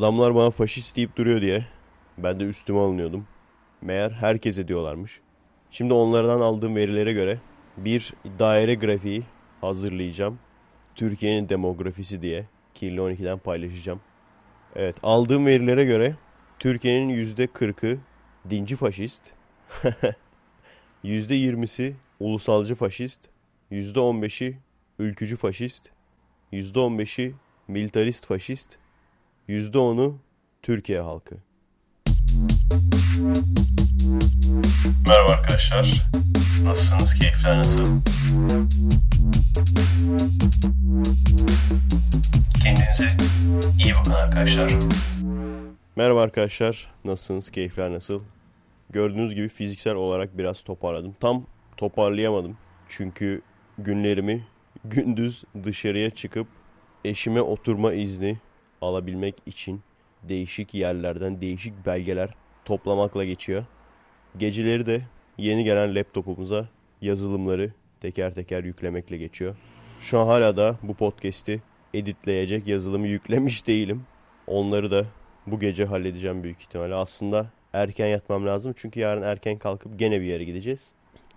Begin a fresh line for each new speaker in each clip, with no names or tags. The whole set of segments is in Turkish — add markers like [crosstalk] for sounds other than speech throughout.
Adamlar bana faşist deyip duruyor diye ben de üstüme alınıyordum. Meğer herkese diyorlarmış. Şimdi onlardan aldığım verilere göre bir daire grafiği hazırlayacağım. Türkiye'nin demografisi diye Kirli 12'den paylaşacağım. Evet aldığım verilere göre Türkiye'nin %40'ı dinci faşist, [laughs] %20'si ulusalcı faşist, %15'i ülkücü faşist, %15'i militarist faşist, %10'u Türkiye halkı. Merhaba arkadaşlar. Nasılsınız? Keyifler nasıl? Kendinize iyi bakın arkadaşlar. Merhaba arkadaşlar. Nasılsınız? Keyifler nasıl? Gördüğünüz gibi fiziksel olarak biraz toparladım. Tam toparlayamadım. Çünkü günlerimi gündüz dışarıya çıkıp eşime oturma izni alabilmek için değişik yerlerden değişik belgeler toplamakla geçiyor. Geceleri de yeni gelen laptopumuza yazılımları teker teker yüklemekle geçiyor. Şu an hala da bu podcast'i editleyecek yazılımı yüklemiş [laughs] değilim. Onları da bu gece halledeceğim büyük ihtimalle. Aslında erken yatmam lazım çünkü yarın erken kalkıp gene bir yere gideceğiz.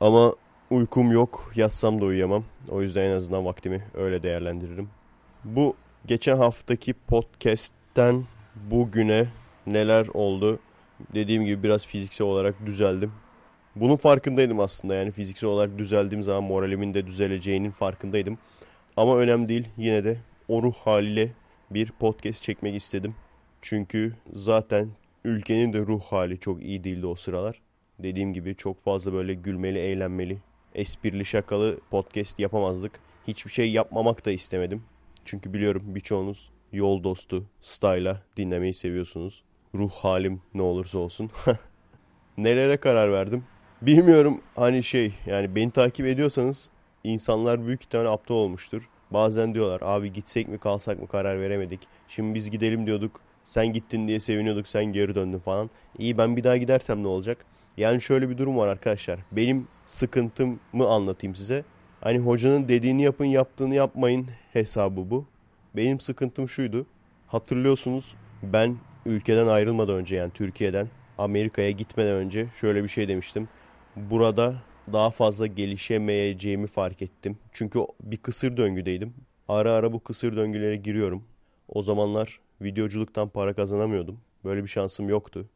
Ama uykum yok, yatsam da uyuyamam. O yüzden en azından vaktimi öyle değerlendiririm. Bu geçen haftaki podcast'ten bugüne neler oldu? Dediğim gibi biraz fiziksel olarak düzeldim. Bunun farkındaydım aslında yani fiziksel olarak düzeldiğim zaman moralimin de düzeleceğinin farkındaydım. Ama önemli değil yine de o ruh haliyle bir podcast çekmek istedim. Çünkü zaten ülkenin de ruh hali çok iyi değildi o sıralar. Dediğim gibi çok fazla böyle gülmeli, eğlenmeli, esprili, şakalı podcast yapamazdık. Hiçbir şey yapmamak da istemedim. Çünkü biliyorum birçoğunuz yol dostu, style'a dinlemeyi seviyorsunuz. Ruh halim ne olursa olsun. [laughs] Nelere karar verdim? Bilmiyorum hani şey yani beni takip ediyorsanız insanlar büyük ihtimalle aptal olmuştur. Bazen diyorlar abi gitsek mi kalsak mı karar veremedik. Şimdi biz gidelim diyorduk. Sen gittin diye seviniyorduk sen geri döndün falan. İyi ben bir daha gidersem ne olacak? Yani şöyle bir durum var arkadaşlar. Benim sıkıntımı anlatayım size. Hani hocanın dediğini yapın yaptığını yapmayın hesabı bu. Benim sıkıntım şuydu. Hatırlıyorsunuz ben ülkeden ayrılmadan önce yani Türkiye'den Amerika'ya gitmeden önce şöyle bir şey demiştim. Burada daha fazla gelişemeyeceğimi fark ettim. Çünkü bir kısır döngüdeydim. Ara ara bu kısır döngülere giriyorum. O zamanlar videoculuktan para kazanamıyordum. Böyle bir şansım yoktu.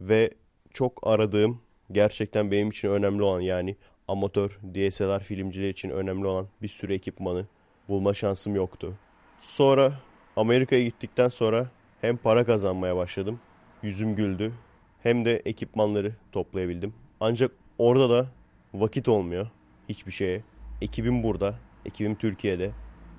Ve çok aradığım gerçekten benim için önemli olan yani amatör DSLR filmciler için önemli olan bir sürü ekipmanı bulma şansım yoktu. Sonra Amerika'ya gittikten sonra hem para kazanmaya başladım. Yüzüm güldü. Hem de ekipmanları toplayabildim. Ancak orada da vakit olmuyor hiçbir şeye. Ekibim burada. Ekibim Türkiye'de.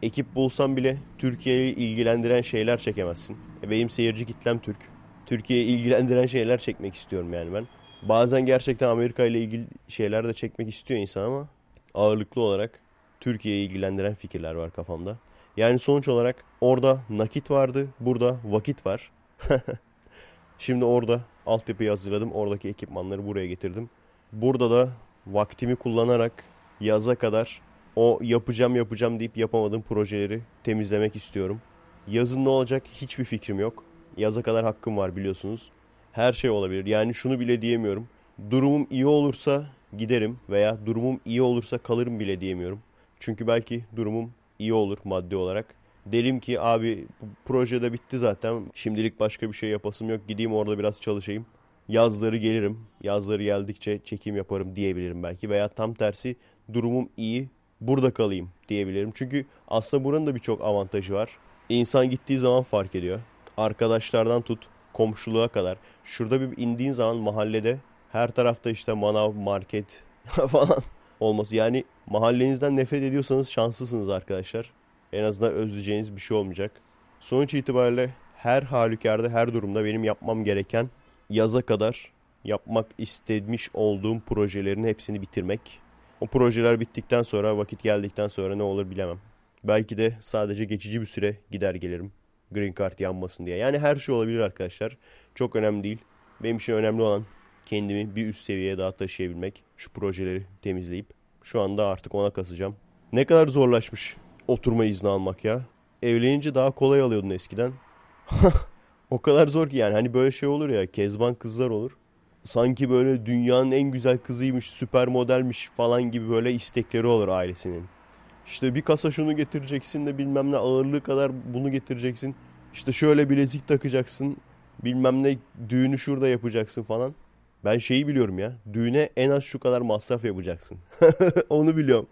Ekip bulsam bile Türkiye'yi ilgilendiren şeyler çekemezsin. E benim seyirci kitlem Türk. Türkiye'yi ilgilendiren şeyler çekmek istiyorum yani ben. Bazen gerçekten Amerika ile ilgili şeyler de çekmek istiyor insan ama ağırlıklı olarak Türkiye'yi ilgilendiren fikirler var kafamda. Yani sonuç olarak orada nakit vardı, burada vakit var. [laughs] Şimdi orada altyapıyı hazırladım, oradaki ekipmanları buraya getirdim. Burada da vaktimi kullanarak yaza kadar o yapacağım yapacağım deyip yapamadığım projeleri temizlemek istiyorum. Yazın ne olacak hiçbir fikrim yok. Yaza kadar hakkım var biliyorsunuz. Her şey olabilir. Yani şunu bile diyemiyorum. Durumum iyi olursa giderim veya durumum iyi olursa kalırım bile diyemiyorum. Çünkü belki durumum iyi olur maddi olarak. Derim ki abi bu projede bitti zaten. Şimdilik başka bir şey yapasım yok. Gideyim orada biraz çalışayım. Yazları gelirim. Yazları geldikçe çekim yaparım diyebilirim belki. Veya tam tersi durumum iyi. Burada kalayım diyebilirim. Çünkü aslında buranın da birçok avantajı var. İnsan gittiği zaman fark ediyor. Arkadaşlardan tut komşuluğa kadar. Şurada bir indiğin zaman mahallede her tarafta işte manav, market [laughs] falan olması. Yani mahallenizden nefret ediyorsanız şanslısınız arkadaşlar. En azından özleyeceğiniz bir şey olmayacak. Sonuç itibariyle her halükarda her durumda benim yapmam gereken yaza kadar yapmak istemiş olduğum projelerin hepsini bitirmek. O projeler bittikten sonra vakit geldikten sonra ne olur bilemem. Belki de sadece geçici bir süre gider gelirim. Green Card yanmasın diye. Yani her şey olabilir arkadaşlar. Çok önemli değil. Benim için önemli olan kendimi bir üst seviyeye daha taşıyabilmek. Şu projeleri temizleyip şu anda artık ona kasacağım. Ne kadar zorlaşmış oturma izni almak ya. Evlenince daha kolay alıyordun eskiden. [laughs] O kadar zor ki yani hani böyle şey olur ya kezban kızlar olur. Sanki böyle dünyanın en güzel kızıymış, süper modelmiş falan gibi böyle istekleri olur ailesinin. İşte bir kasa şunu getireceksin de bilmem ne ağırlığı kadar bunu getireceksin. İşte şöyle bilezik takacaksın. Bilmem ne düğünü şurada yapacaksın falan. Ben şeyi biliyorum ya. Düğüne en az şu kadar masraf yapacaksın. [laughs] Onu biliyorum.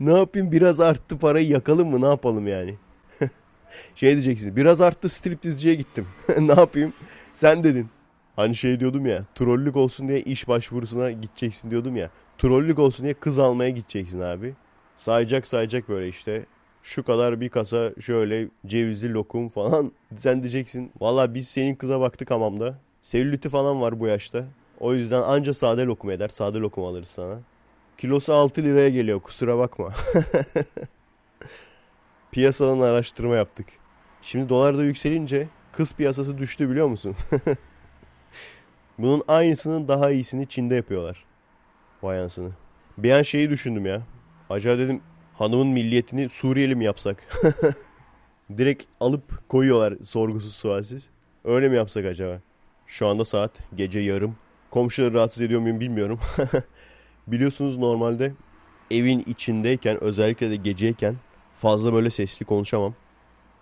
Ne yapayım biraz arttı parayı yakalım mı ne yapalım yani. [laughs] şey diyeceksin biraz arttı striptizciye gittim. [laughs] ne yapayım? Sen dedin. Hani şey diyordum ya trollük olsun diye iş başvurusuna gideceksin diyordum ya. Trollük olsun diye kız almaya gideceksin abi. Sayacak sayacak böyle işte. Şu kadar bir kasa şöyle cevizli lokum falan. Sen diyeceksin valla biz senin kıza baktık hamamda. Selüliti falan var bu yaşta. O yüzden anca sade lokum eder. Sade lokum alırız sana. Kilosu 6 liraya geliyor kusura bakma. [laughs] Piyasadan araştırma yaptık. Şimdi dolar da yükselince kız piyasası düştü biliyor musun? [laughs] Bunun aynısının daha iyisini Çin'de yapıyorlar. Vay ansını. Bir an şeyi düşündüm ya. Acaba dedim hanımın milliyetini Suriyeli mi yapsak? [laughs] Direkt alıp koyuyorlar sorgusuz sualsiz. Öyle mi yapsak acaba? Şu anda saat gece yarım. Komşuları rahatsız ediyor muyum bilmiyorum. [laughs] Biliyorsunuz normalde evin içindeyken özellikle de geceyken fazla böyle sesli konuşamam.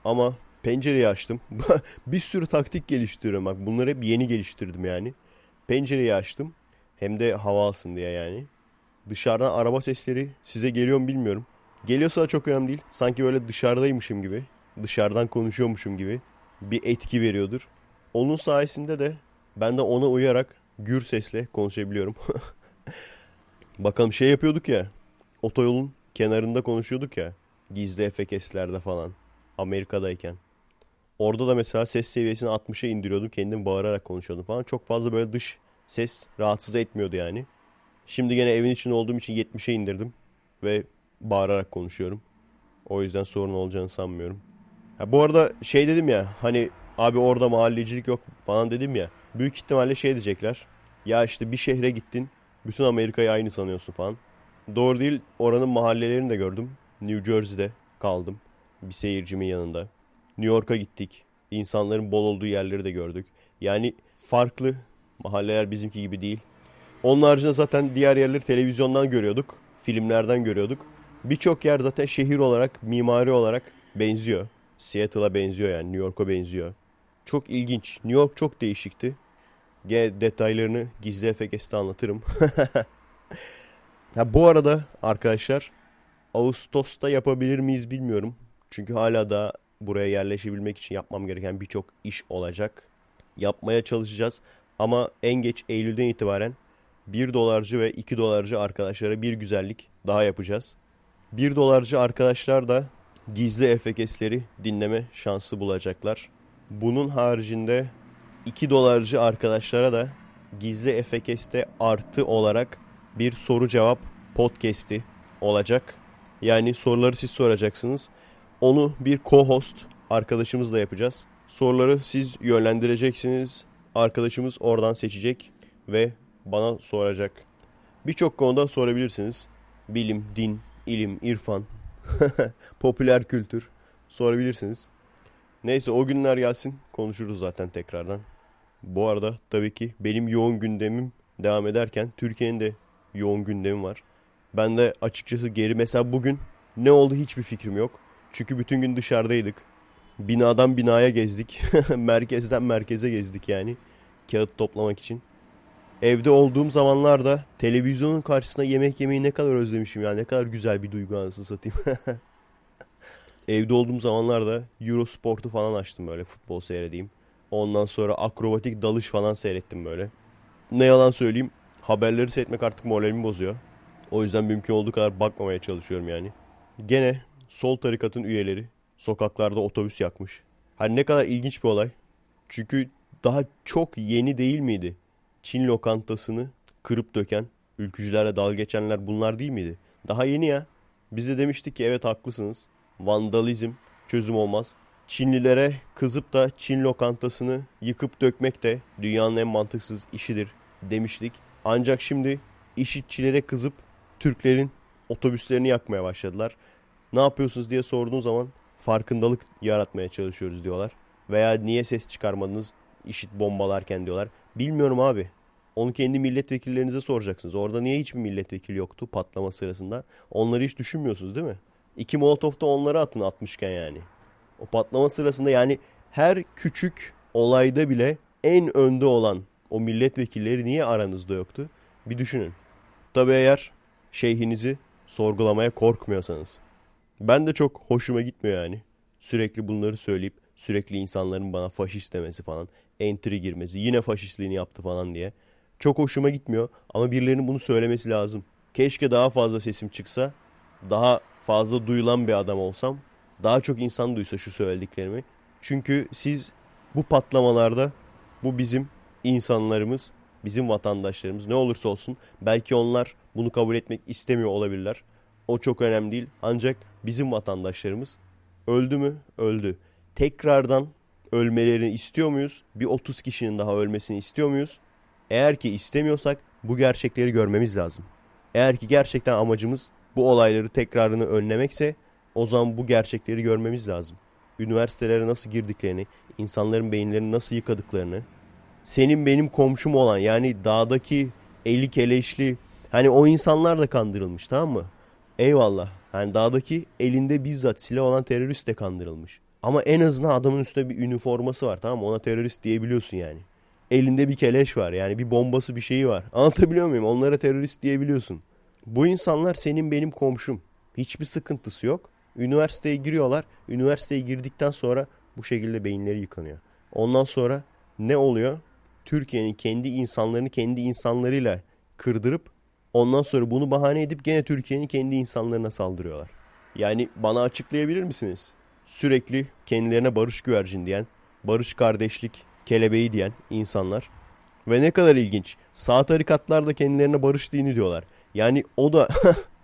Ama pencereyi açtım. [laughs] bir sürü taktik geliştiriyorum bak. Bunları hep yeni geliştirdim yani. Pencereyi açtım. Hem de hava alsın diye yani. Dışarıdan araba sesleri size geliyor mu bilmiyorum. Geliyorsa da çok önemli değil. Sanki böyle dışarıdaymışım gibi. Dışarıdan konuşuyormuşum gibi. Bir etki veriyordur. Onun sayesinde de ben de ona uyarak gür sesle konuşabiliyorum. [laughs] Bakalım şey yapıyorduk ya. Otoyolun kenarında konuşuyorduk ya. Gizli efekeslerde falan. Amerika'dayken. Orada da mesela ses seviyesini 60'a indiriyordum. Kendim bağırarak konuşuyordum falan. Çok fazla böyle dış ses rahatsız etmiyordu yani. Şimdi gene evin içinde olduğum için 70'e indirdim. Ve bağırarak konuşuyorum. O yüzden sorun olacağını sanmıyorum. Ha, bu arada şey dedim ya hani abi orada mahallecilik yok falan dedim ya. Büyük ihtimalle şey diyecekler. Ya işte bir şehre gittin bütün Amerika'yı aynı sanıyorsun falan. Doğru değil oranın mahallelerini de gördüm. New Jersey'de kaldım. Bir seyircimin yanında. New York'a gittik. İnsanların bol olduğu yerleri de gördük. Yani farklı mahalleler bizimki gibi değil. Onun haricinde zaten diğer yerleri televizyondan görüyorduk. Filmlerden görüyorduk. Birçok yer zaten şehir olarak, mimari olarak benziyor. Seattle'a benziyor yani New York'a benziyor. Çok ilginç. New York çok değişikti. Gene detaylarını gizli efekeste anlatırım. [laughs] ha, bu arada arkadaşlar Ağustos'ta yapabilir miyiz bilmiyorum. Çünkü hala da buraya yerleşebilmek için yapmam gereken birçok iş olacak. Yapmaya çalışacağız. Ama en geç Eylül'den itibaren 1 dolarcı ve 2 dolarcı arkadaşlara bir güzellik daha yapacağız. 1 dolarcı arkadaşlar da gizli efekesleri dinleme şansı bulacaklar. Bunun haricinde 2 dolarcı arkadaşlara da gizli efekeste artı olarak bir soru cevap podcast'i olacak. Yani soruları siz soracaksınız. Onu bir co-host arkadaşımızla yapacağız. Soruları siz yönlendireceksiniz. Arkadaşımız oradan seçecek ve bana soracak. Birçok konuda sorabilirsiniz. Bilim, din, ilim, irfan, [laughs] popüler kültür sorabilirsiniz. Neyse o günler gelsin konuşuruz zaten tekrardan. Bu arada tabii ki benim yoğun gündemim devam ederken Türkiye'nin de yoğun gündemi var. Ben de açıkçası geri mesela bugün ne oldu hiçbir fikrim yok. Çünkü bütün gün dışarıdaydık. Binadan binaya gezdik. [laughs] Merkezden merkeze gezdik yani. Kağıt toplamak için. Evde olduğum zamanlarda televizyonun karşısında yemek yemeyi ne kadar özlemişim ya. Ne kadar güzel bir duygu anasını satayım. [laughs] Evde olduğum zamanlarda Eurosport'u falan açtım böyle futbol seyredeyim. Ondan sonra akrobatik dalış falan seyrettim böyle. Ne yalan söyleyeyim haberleri seyretmek artık moralimi bozuyor. O yüzden mümkün olduğu kadar bakmamaya çalışıyorum yani. Gene sol tarikatın üyeleri sokaklarda otobüs yakmış. Hani ne kadar ilginç bir olay. Çünkü daha çok yeni değil miydi? Çin lokantasını kırıp döken, ülkücülerle dalga geçenler bunlar değil miydi? Daha yeni ya. Biz de demiştik ki evet haklısınız. Vandalizm çözüm olmaz. Çinlilere kızıp da Çin lokantasını yıkıp dökmek de dünyanın en mantıksız işidir demiştik. Ancak şimdi işitçilere kızıp Türklerin otobüslerini yakmaya başladılar. Ne yapıyorsunuz diye sorduğun zaman farkındalık yaratmaya çalışıyoruz diyorlar. Veya niye ses çıkarmadınız işit bombalarken diyorlar. Bilmiyorum abi. Onu kendi milletvekillerinize soracaksınız. Orada niye hiçbir milletvekili yoktu patlama sırasında? Onları hiç düşünmüyorsunuz değil mi? İki molotof da onları atın atmışken yani. O patlama sırasında yani her küçük olayda bile en önde olan o milletvekilleri niye aranızda yoktu? Bir düşünün. Tabi eğer şeyhinizi sorgulamaya korkmuyorsanız. Ben de çok hoşuma gitmiyor yani. Sürekli bunları söyleyip sürekli insanların bana faşist demesi falan. Entry girmesi yine faşistliğini yaptı falan diye. Çok hoşuma gitmiyor ama birilerinin bunu söylemesi lazım. Keşke daha fazla sesim çıksa. Daha fazla duyulan bir adam olsam. Daha çok insan duysa şu söylediklerimi. Çünkü siz bu patlamalarda bu bizim insanlarımız, bizim vatandaşlarımız ne olursa olsun belki onlar bunu kabul etmek istemiyor olabilirler. O çok önemli değil. Ancak bizim vatandaşlarımız öldü mü? Öldü. Tekrardan ölmelerini istiyor muyuz? Bir 30 kişinin daha ölmesini istiyor muyuz? Eğer ki istemiyorsak bu gerçekleri görmemiz lazım. Eğer ki gerçekten amacımız bu olayları tekrarını önlemekse o zaman bu gerçekleri görmemiz lazım. Üniversitelere nasıl girdiklerini, insanların beyinlerini nasıl yıkadıklarını, senin benim komşum olan yani dağdaki eli keleşli hani o insanlar da kandırılmış tamam mı? Eyvallah. Yani dağdaki elinde bizzat silah olan terörist de kandırılmış. Ama en azından adamın üstünde bir üniforması var tamam mı? Ona terörist diyebiliyorsun yani. Elinde bir keleş var yani bir bombası bir şeyi var. Anlatabiliyor muyum? Onlara terörist diyebiliyorsun. Bu insanlar senin benim komşum. Hiçbir sıkıntısı yok. Üniversiteye giriyorlar. Üniversiteye girdikten sonra bu şekilde beyinleri yıkanıyor. Ondan sonra ne oluyor? Türkiye'nin kendi insanlarını kendi insanlarıyla kırdırıp ondan sonra bunu bahane edip gene Türkiye'nin kendi insanlarına saldırıyorlar. Yani bana açıklayabilir misiniz? Sürekli kendilerine barış güvercin diyen, barış kardeşlik kelebeği diyen insanlar. Ve ne kadar ilginç. Sağ tarikatlar da kendilerine barış dini diyorlar. Yani o da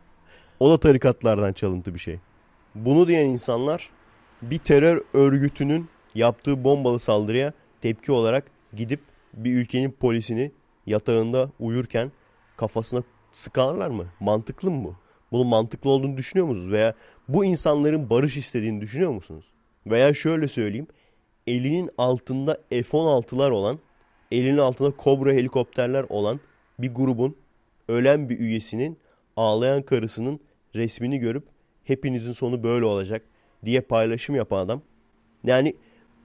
[laughs] o da tarikatlardan çalıntı bir şey. Bunu diyen insanlar bir terör örgütünün yaptığı bombalı saldırıya tepki olarak gidip bir ülkenin polisini yatağında uyurken kafasına sıkarlar mı? Mantıklı mı bu? Bunun mantıklı olduğunu düşünüyor musunuz? Veya bu insanların barış istediğini düşünüyor musunuz? Veya şöyle söyleyeyim. Elinin altında F-16'lar olan, elinin altında Cobra helikopterler olan bir grubun ölen bir üyesinin ağlayan karısının resmini görüp hepinizin sonu böyle olacak diye paylaşım yapan adam. Yani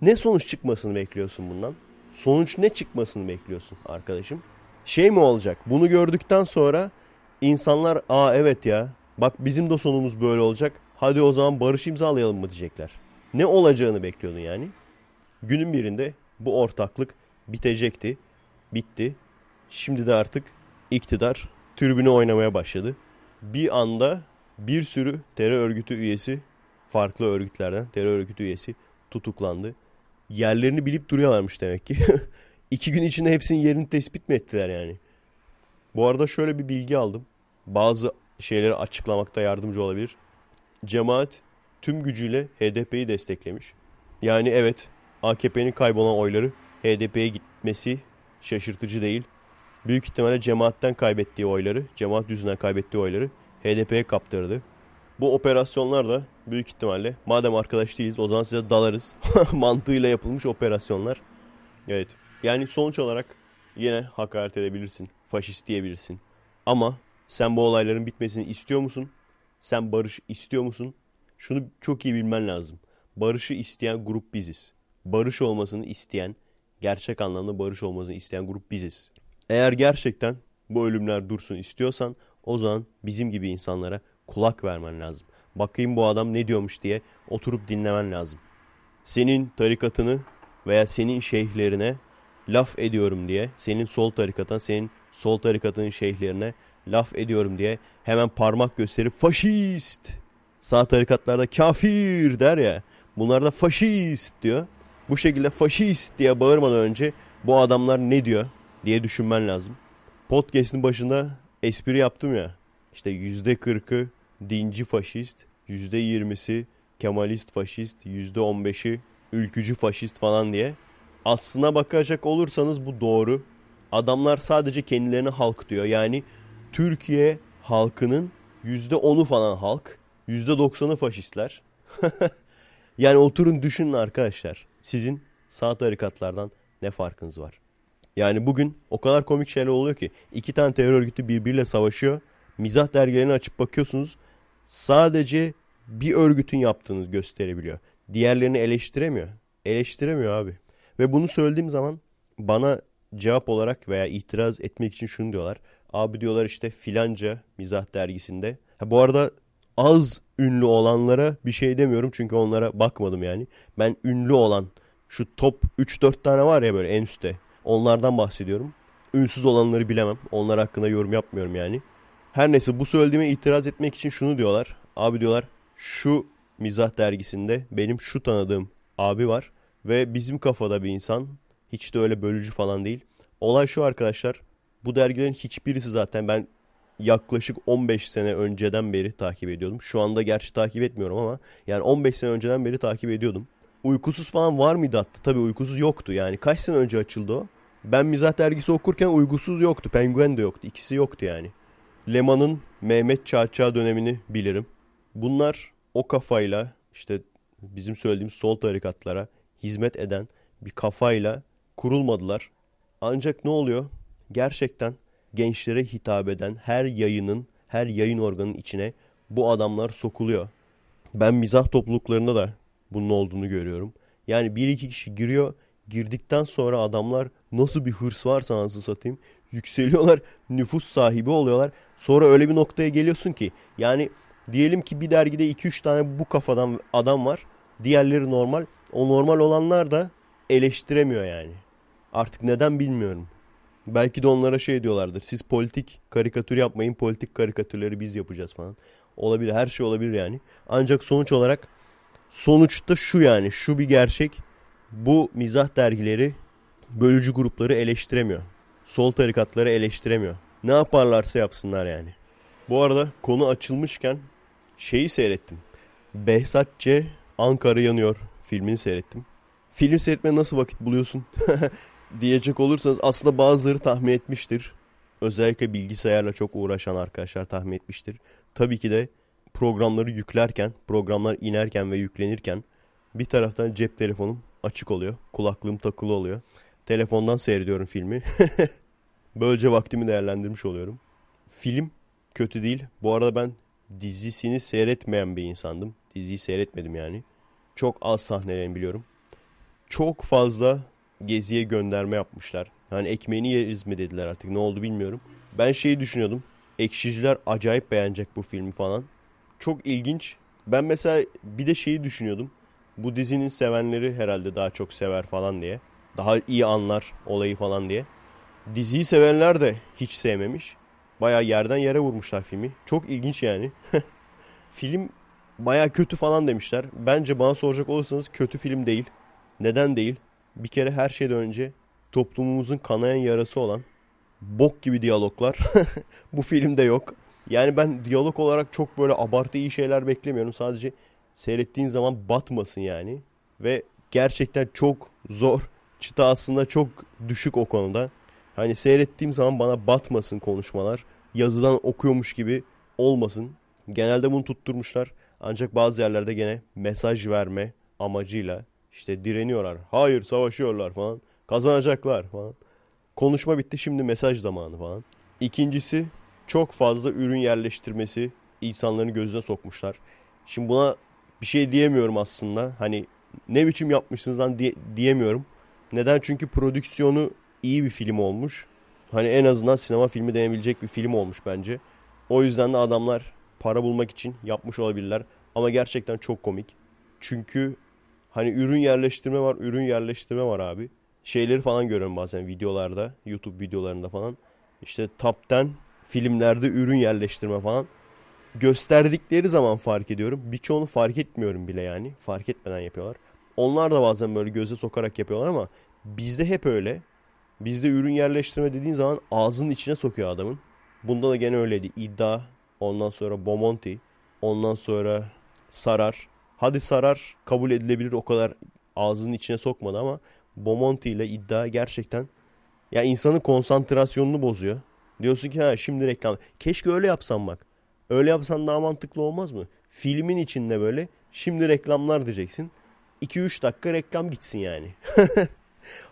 ne sonuç çıkmasını bekliyorsun bundan? Sonuç ne çıkmasını bekliyorsun arkadaşım? Şey mi olacak? Bunu gördükten sonra insanlar aa evet ya bak bizim de sonumuz böyle olacak. Hadi o zaman barış imzalayalım mı diyecekler. Ne olacağını bekliyordun yani? Günün birinde bu ortaklık bitecekti. Bitti. Şimdi de artık iktidar türbünü oynamaya başladı. Bir anda bir sürü terör örgütü üyesi, farklı örgütlerden terör örgütü üyesi tutuklandı. Yerlerini bilip duruyorlarmış demek ki. [laughs] İki gün içinde hepsinin yerini tespit mi ettiler yani? Bu arada şöyle bir bilgi aldım. Bazı şeyleri açıklamakta yardımcı olabilir. Cemaat tüm gücüyle HDP'yi desteklemiş. Yani evet AKP'nin kaybolan oyları HDP'ye gitmesi şaşırtıcı değil. Büyük ihtimalle cemaatten kaybettiği oyları, cemaat yüzünden kaybettiği oyları HDP'ye kaptırdı. Bu operasyonlar da büyük ihtimalle madem arkadaş değiliz o zaman size dalarız [laughs] mantığıyla yapılmış operasyonlar. Evet yani sonuç olarak yine hakaret edebilirsin, faşist diyebilirsin. Ama sen bu olayların bitmesini istiyor musun? Sen barış istiyor musun? Şunu çok iyi bilmen lazım. Barışı isteyen grup biziz. Barış olmasını isteyen, gerçek anlamda barış olmasını isteyen grup biziz. Eğer gerçekten bu ölümler dursun istiyorsan o zaman bizim gibi insanlara kulak vermen lazım. Bakayım bu adam ne diyormuş diye oturup dinlemen lazım. Senin tarikatını veya senin şeyhlerine laf ediyorum diye, senin sol tarikatan, senin sol tarikatının şeyhlerine laf ediyorum diye hemen parmak gösterip faşist, sağ tarikatlarda kafir der ya, bunlar da faşist diyor. Bu şekilde faşist diye bağırmadan önce bu adamlar ne diyor diye düşünmen lazım. Podcast'in başında espri yaptım ya. İşte yüzde kırkı dinci faşist, yüzde yirmisi Kemalist faşist, yüzde on beşi ülkücü faşist falan diye. Aslına bakacak olursanız bu doğru. Adamlar sadece kendilerine halk diyor. Yani Türkiye halkının yüzde onu falan halk, yüzde doksanı faşistler. [laughs] yani oturun düşünün arkadaşlar. Sizin sağ tarikatlardan ne farkınız var? Yani bugün o kadar komik şeyler oluyor ki iki tane terör örgütü birbiriyle savaşıyor. Mizah dergilerini açıp bakıyorsunuz. Sadece bir örgütün yaptığını gösterebiliyor. Diğerlerini eleştiremiyor. Eleştiremiyor abi. Ve bunu söylediğim zaman bana cevap olarak veya itiraz etmek için şunu diyorlar. Abi diyorlar işte filanca mizah dergisinde. Ha, bu arada az ünlü olanlara bir şey demiyorum çünkü onlara bakmadım yani. Ben ünlü olan şu top 3-4 tane var ya böyle en üstte. Onlardan bahsediyorum. Ünsüz olanları bilemem. Onlar hakkında yorum yapmıyorum yani. Her neyse bu söylediğime itiraz etmek için şunu diyorlar. Abi diyorlar şu mizah dergisinde benim şu tanıdığım abi var. Ve bizim kafada bir insan. Hiç de öyle bölücü falan değil. Olay şu arkadaşlar. Bu dergilerin hiçbirisi zaten ben yaklaşık 15 sene önceden beri takip ediyordum. Şu anda gerçi takip etmiyorum ama yani 15 sene önceden beri takip ediyordum. Uykusuz falan var mıydı hatta? Tabii uykusuz yoktu yani. Kaç sene önce açıldı o? Ben mizah dergisi okurken uykusuz yoktu. Penguen de yoktu. İkisi yoktu yani. Leman'ın Mehmet Çağçağ dönemini bilirim. Bunlar o kafayla işte bizim söylediğimiz sol tarikatlara hizmet eden bir kafayla kurulmadılar. Ancak ne oluyor? Gerçekten gençlere hitap eden her yayının, her yayın organının içine bu adamlar sokuluyor. Ben mizah topluluklarında da bunun olduğunu görüyorum. Yani bir iki kişi giriyor. Girdikten sonra adamlar nasıl bir hırs varsa anasını satayım. Yükseliyorlar. Nüfus sahibi oluyorlar. Sonra öyle bir noktaya geliyorsun ki. Yani diyelim ki bir dergide 2-3 tane bu kafadan adam var. Diğerleri normal. O normal olanlar da eleştiremiyor yani. Artık neden bilmiyorum. Belki de onlara şey diyorlardır. Siz politik karikatür yapmayın. Politik karikatürleri biz yapacağız falan. Olabilir. Her şey olabilir yani. Ancak sonuç olarak sonuçta şu yani. Şu bir gerçek. Bu mizah dergileri bölücü grupları eleştiremiyor. Sol tarikatları eleştiremiyor. Ne yaparlarsa yapsınlar yani. Bu arada konu açılmışken şeyi seyrettim. Behzat. Ankara Yanıyor filmini seyrettim. Film seyretmeye nasıl vakit buluyorsun [laughs] diyecek olursanız aslında bazıları tahmin etmiştir. Özellikle bilgisayarla çok uğraşan arkadaşlar tahmin etmiştir. Tabii ki de programları yüklerken, programlar inerken ve yüklenirken bir taraftan cep telefonum açık oluyor. Kulaklığım takılı oluyor. Telefondan seyrediyorum filmi. [laughs] Böylece vaktimi değerlendirmiş oluyorum. Film kötü değil. Bu arada ben dizisini seyretmeyen bir insandım. Diziyi seyretmedim yani. Çok az sahnelerini biliyorum. Çok fazla geziye gönderme yapmışlar. Hani ekmeğini yeriz mi dediler artık ne oldu bilmiyorum. Ben şeyi düşünüyordum. Ekşiciler acayip beğenecek bu filmi falan. Çok ilginç. Ben mesela bir de şeyi düşünüyordum. Bu dizinin sevenleri herhalde daha çok sever falan diye. Daha iyi anlar olayı falan diye. Diziyi sevenler de hiç sevmemiş. Baya yerden yere vurmuşlar filmi. Çok ilginç yani. [laughs] film baya kötü falan demişler. Bence bana soracak olursanız kötü film değil. Neden değil? Bir kere her şeyden önce toplumumuzun kanayan yarası olan bok gibi diyaloglar [laughs] bu filmde yok. Yani ben diyalog olarak çok böyle abartı iyi şeyler beklemiyorum. Sadece seyrettiğin zaman batmasın yani. Ve gerçekten çok zor. Çıta aslında çok düşük o konuda. Hani seyrettiğim zaman bana batmasın konuşmalar. Yazıdan okuyormuş gibi olmasın. Genelde bunu tutturmuşlar. Ancak bazı yerlerde gene mesaj verme amacıyla işte direniyorlar. Hayır savaşıyorlar falan. Kazanacaklar falan. Konuşma bitti şimdi mesaj zamanı falan. İkincisi çok fazla ürün yerleştirmesi insanların gözüne sokmuşlar. Şimdi buna bir şey diyemiyorum aslında. Hani ne biçim yapmışsınız lan diye, diyemiyorum. Neden? Çünkü prodüksiyonu iyi bir film olmuş. Hani en azından sinema filmi denebilecek bir film olmuş bence. O yüzden de adamlar para bulmak için yapmış olabilirler. Ama gerçekten çok komik. Çünkü hani ürün yerleştirme var, ürün yerleştirme var abi. Şeyleri falan görüyorum bazen videolarda, YouTube videolarında falan. İşte top 10 filmlerde ürün yerleştirme falan. Gösterdikleri zaman fark ediyorum. Birçoğunu fark etmiyorum bile yani. Fark etmeden yapıyorlar. Onlar da bazen böyle göze sokarak yapıyorlar ama bizde hep öyle. Bizde ürün yerleştirme dediğin zaman ağzının içine sokuyor adamın. Bunda da gene öyleydi. İddia, ondan sonra Bomonti, ondan sonra Sarar. Hadi Sarar kabul edilebilir o kadar ağzının içine sokmadı ama Bomonti ile iddia gerçekten ya insanın konsantrasyonunu bozuyor. Diyorsun ki ha şimdi reklam. Keşke öyle yapsam bak. Öyle yapsan daha mantıklı olmaz mı? Filmin içinde böyle şimdi reklamlar diyeceksin. 2-3 dakika reklam gitsin yani. [laughs]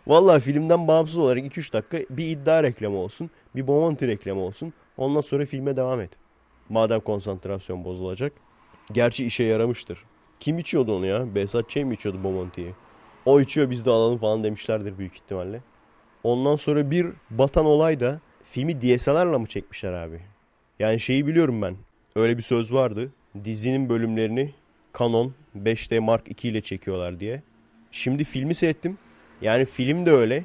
Vallahi filmden bağımsız olarak 2-3 dakika bir iddia reklamı olsun. Bir Bomonti reklamı olsun. Ondan sonra filme devam et. Madem konsantrasyon bozulacak. Gerçi işe yaramıştır. Kim içiyordu onu ya? Behzat Ç. mi içiyordu Bomonti'yi? O içiyor biz de alalım falan demişlerdir büyük ihtimalle. Ondan sonra bir batan olay da filmi DSLR'la mı çekmişler abi? Yani şeyi biliyorum ben. Öyle bir söz vardı. Dizinin bölümlerini Canon 5D Mark II ile çekiyorlar diye. Şimdi filmi seyrettim. Yani film de öyle.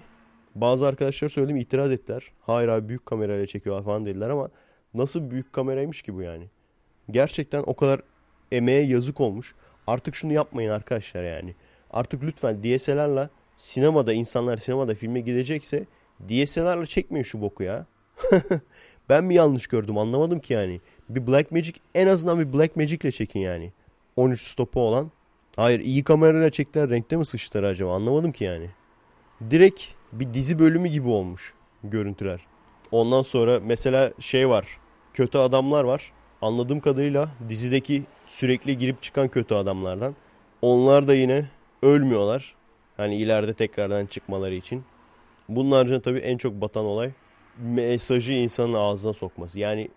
Bazı arkadaşlar söyledim itiraz ettiler. Hayır abi büyük kamerayla çekiyorlar falan dediler ama nasıl büyük kameraymış ki bu yani? Gerçekten o kadar emeğe yazık olmuş. Artık şunu yapmayın arkadaşlar yani. Artık lütfen DSLR'la sinemada insanlar sinemada filme gidecekse DSLR'la çekmeyin şu boku ya. [laughs] ben mi yanlış gördüm anlamadım ki yani. Bir Black Magic en azından bir Black Magic ile çekin yani. 13 stopu olan. Hayır iyi kamerayla çektiler renkte mi sıçtılar acaba anlamadım ki yani. Direkt bir dizi bölümü gibi olmuş görüntüler. Ondan sonra mesela şey var. Kötü adamlar var. Anladığım kadarıyla dizideki sürekli girip çıkan kötü adamlardan. Onlar da yine ölmüyorlar. Hani ileride tekrardan çıkmaları için. Bunun haricinde tabii en çok batan olay mesajı insanın ağzına sokması. Yani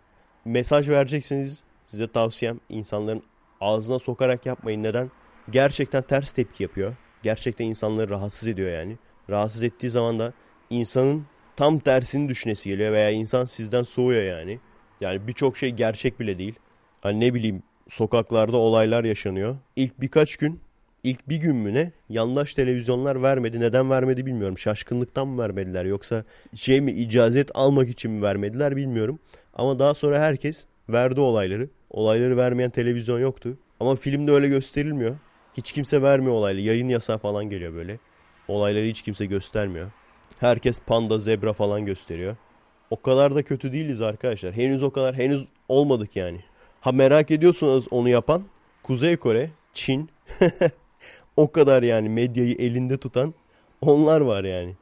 mesaj verecekseniz size tavsiyem insanların ağzına sokarak yapmayın. Neden? Gerçekten ters tepki yapıyor. Gerçekten insanları rahatsız ediyor yani. Rahatsız ettiği zaman da insanın tam tersini düşünesi geliyor veya insan sizden soğuyor yani. Yani birçok şey gerçek bile değil. Hani ne bileyim sokaklarda olaylar yaşanıyor. İlk birkaç gün, ilk bir gün mü ne yandaş televizyonlar vermedi. Neden vermedi bilmiyorum. Şaşkınlıktan mı vermediler yoksa şey mi icazet almak için mi vermediler bilmiyorum. Ama daha sonra herkes verdi olayları. Olayları vermeyen televizyon yoktu. Ama filmde öyle gösterilmiyor. Hiç kimse vermiyor olaylı. Yayın yasağı falan geliyor böyle. Olayları hiç kimse göstermiyor. Herkes panda, zebra falan gösteriyor. O kadar da kötü değiliz arkadaşlar. Henüz o kadar henüz olmadık yani. Ha merak ediyorsunuz onu yapan Kuzey Kore, Çin [laughs] o kadar yani medyayı elinde tutan onlar var yani.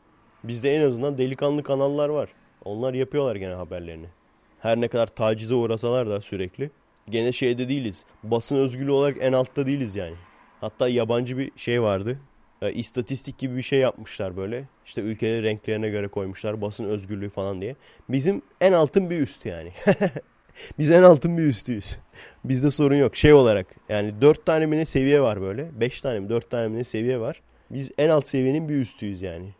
Bizde en azından delikanlı kanallar var. Onlar yapıyorlar gene haberlerini. Her ne kadar tacize uğrasalar da sürekli. Gene şeyde değiliz. Basın özgürlüğü olarak en altta değiliz yani. Hatta yabancı bir şey vardı. E, istatistik gibi bir şey yapmışlar böyle. İşte ülkeleri renklerine göre koymuşlar. Basın özgürlüğü falan diye. Bizim en altın bir üst yani. [laughs] [laughs] Biz en altın bir üstüyüz. Bizde sorun yok. Şey olarak yani dört tane mi ne seviye var böyle. Beş tane mi dört tane mi ne seviye var. Biz en alt seviyenin bir üstüyüz yani.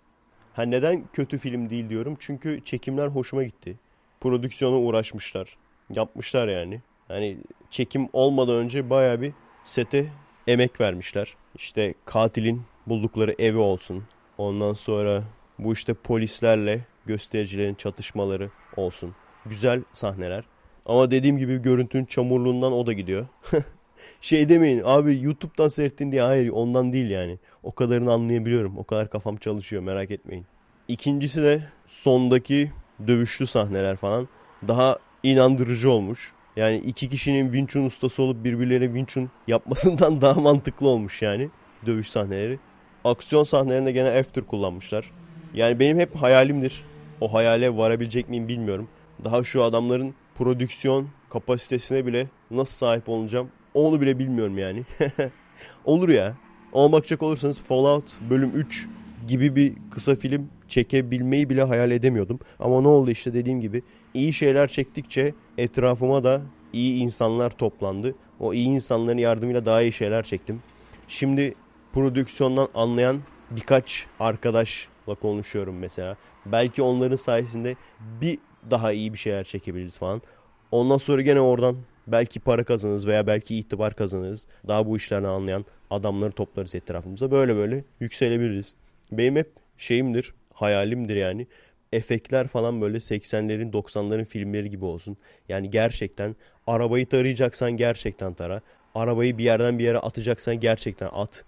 Ha neden kötü film değil diyorum. Çünkü çekimler hoşuma gitti. Prodüksiyona uğraşmışlar. Yapmışlar yani. Yani çekim olmadan önce baya bir sete emek vermişler. İşte katilin buldukları evi olsun. Ondan sonra bu işte polislerle göstericilerin çatışmaları olsun. Güzel sahneler. Ama dediğim gibi görüntünün çamurluğundan o da gidiyor. [laughs] şey demeyin abi YouTube'dan seyrettin diye hayır ondan değil yani. O kadarını anlayabiliyorum. O kadar kafam çalışıyor merak etmeyin. İkincisi de sondaki dövüşlü sahneler falan daha inandırıcı olmuş. Yani iki kişinin Wing Chun ustası olup birbirlerine Wing Chun yapmasından [laughs] daha mantıklı olmuş yani dövüş sahneleri. Aksiyon sahnelerinde gene After kullanmışlar. Yani benim hep hayalimdir. O hayale varabilecek miyim bilmiyorum. Daha şu adamların prodüksiyon kapasitesine bile nasıl sahip olacağım onu bile bilmiyorum yani. [laughs] Olur ya. Ona bakacak olursanız Fallout bölüm 3 gibi bir kısa film çekebilmeyi bile hayal edemiyordum. Ama ne oldu işte dediğim gibi iyi şeyler çektikçe etrafıma da iyi insanlar toplandı. O iyi insanların yardımıyla daha iyi şeyler çektim. Şimdi prodüksiyondan anlayan birkaç arkadaşla konuşuyorum mesela. Belki onların sayesinde bir daha iyi bir şeyler çekebiliriz falan. Ondan sonra gene oradan belki para kazanırız veya belki itibar kazanırız. Daha bu işlerini anlayan adamları toplarız etrafımıza. Böyle böyle yükselebiliriz. Benim hep şeyimdir, hayalimdir yani. Efektler falan böyle 80'lerin 90'ların filmleri gibi olsun. Yani gerçekten arabayı tarayacaksan gerçekten tara. Arabayı bir yerden bir yere atacaksan gerçekten at.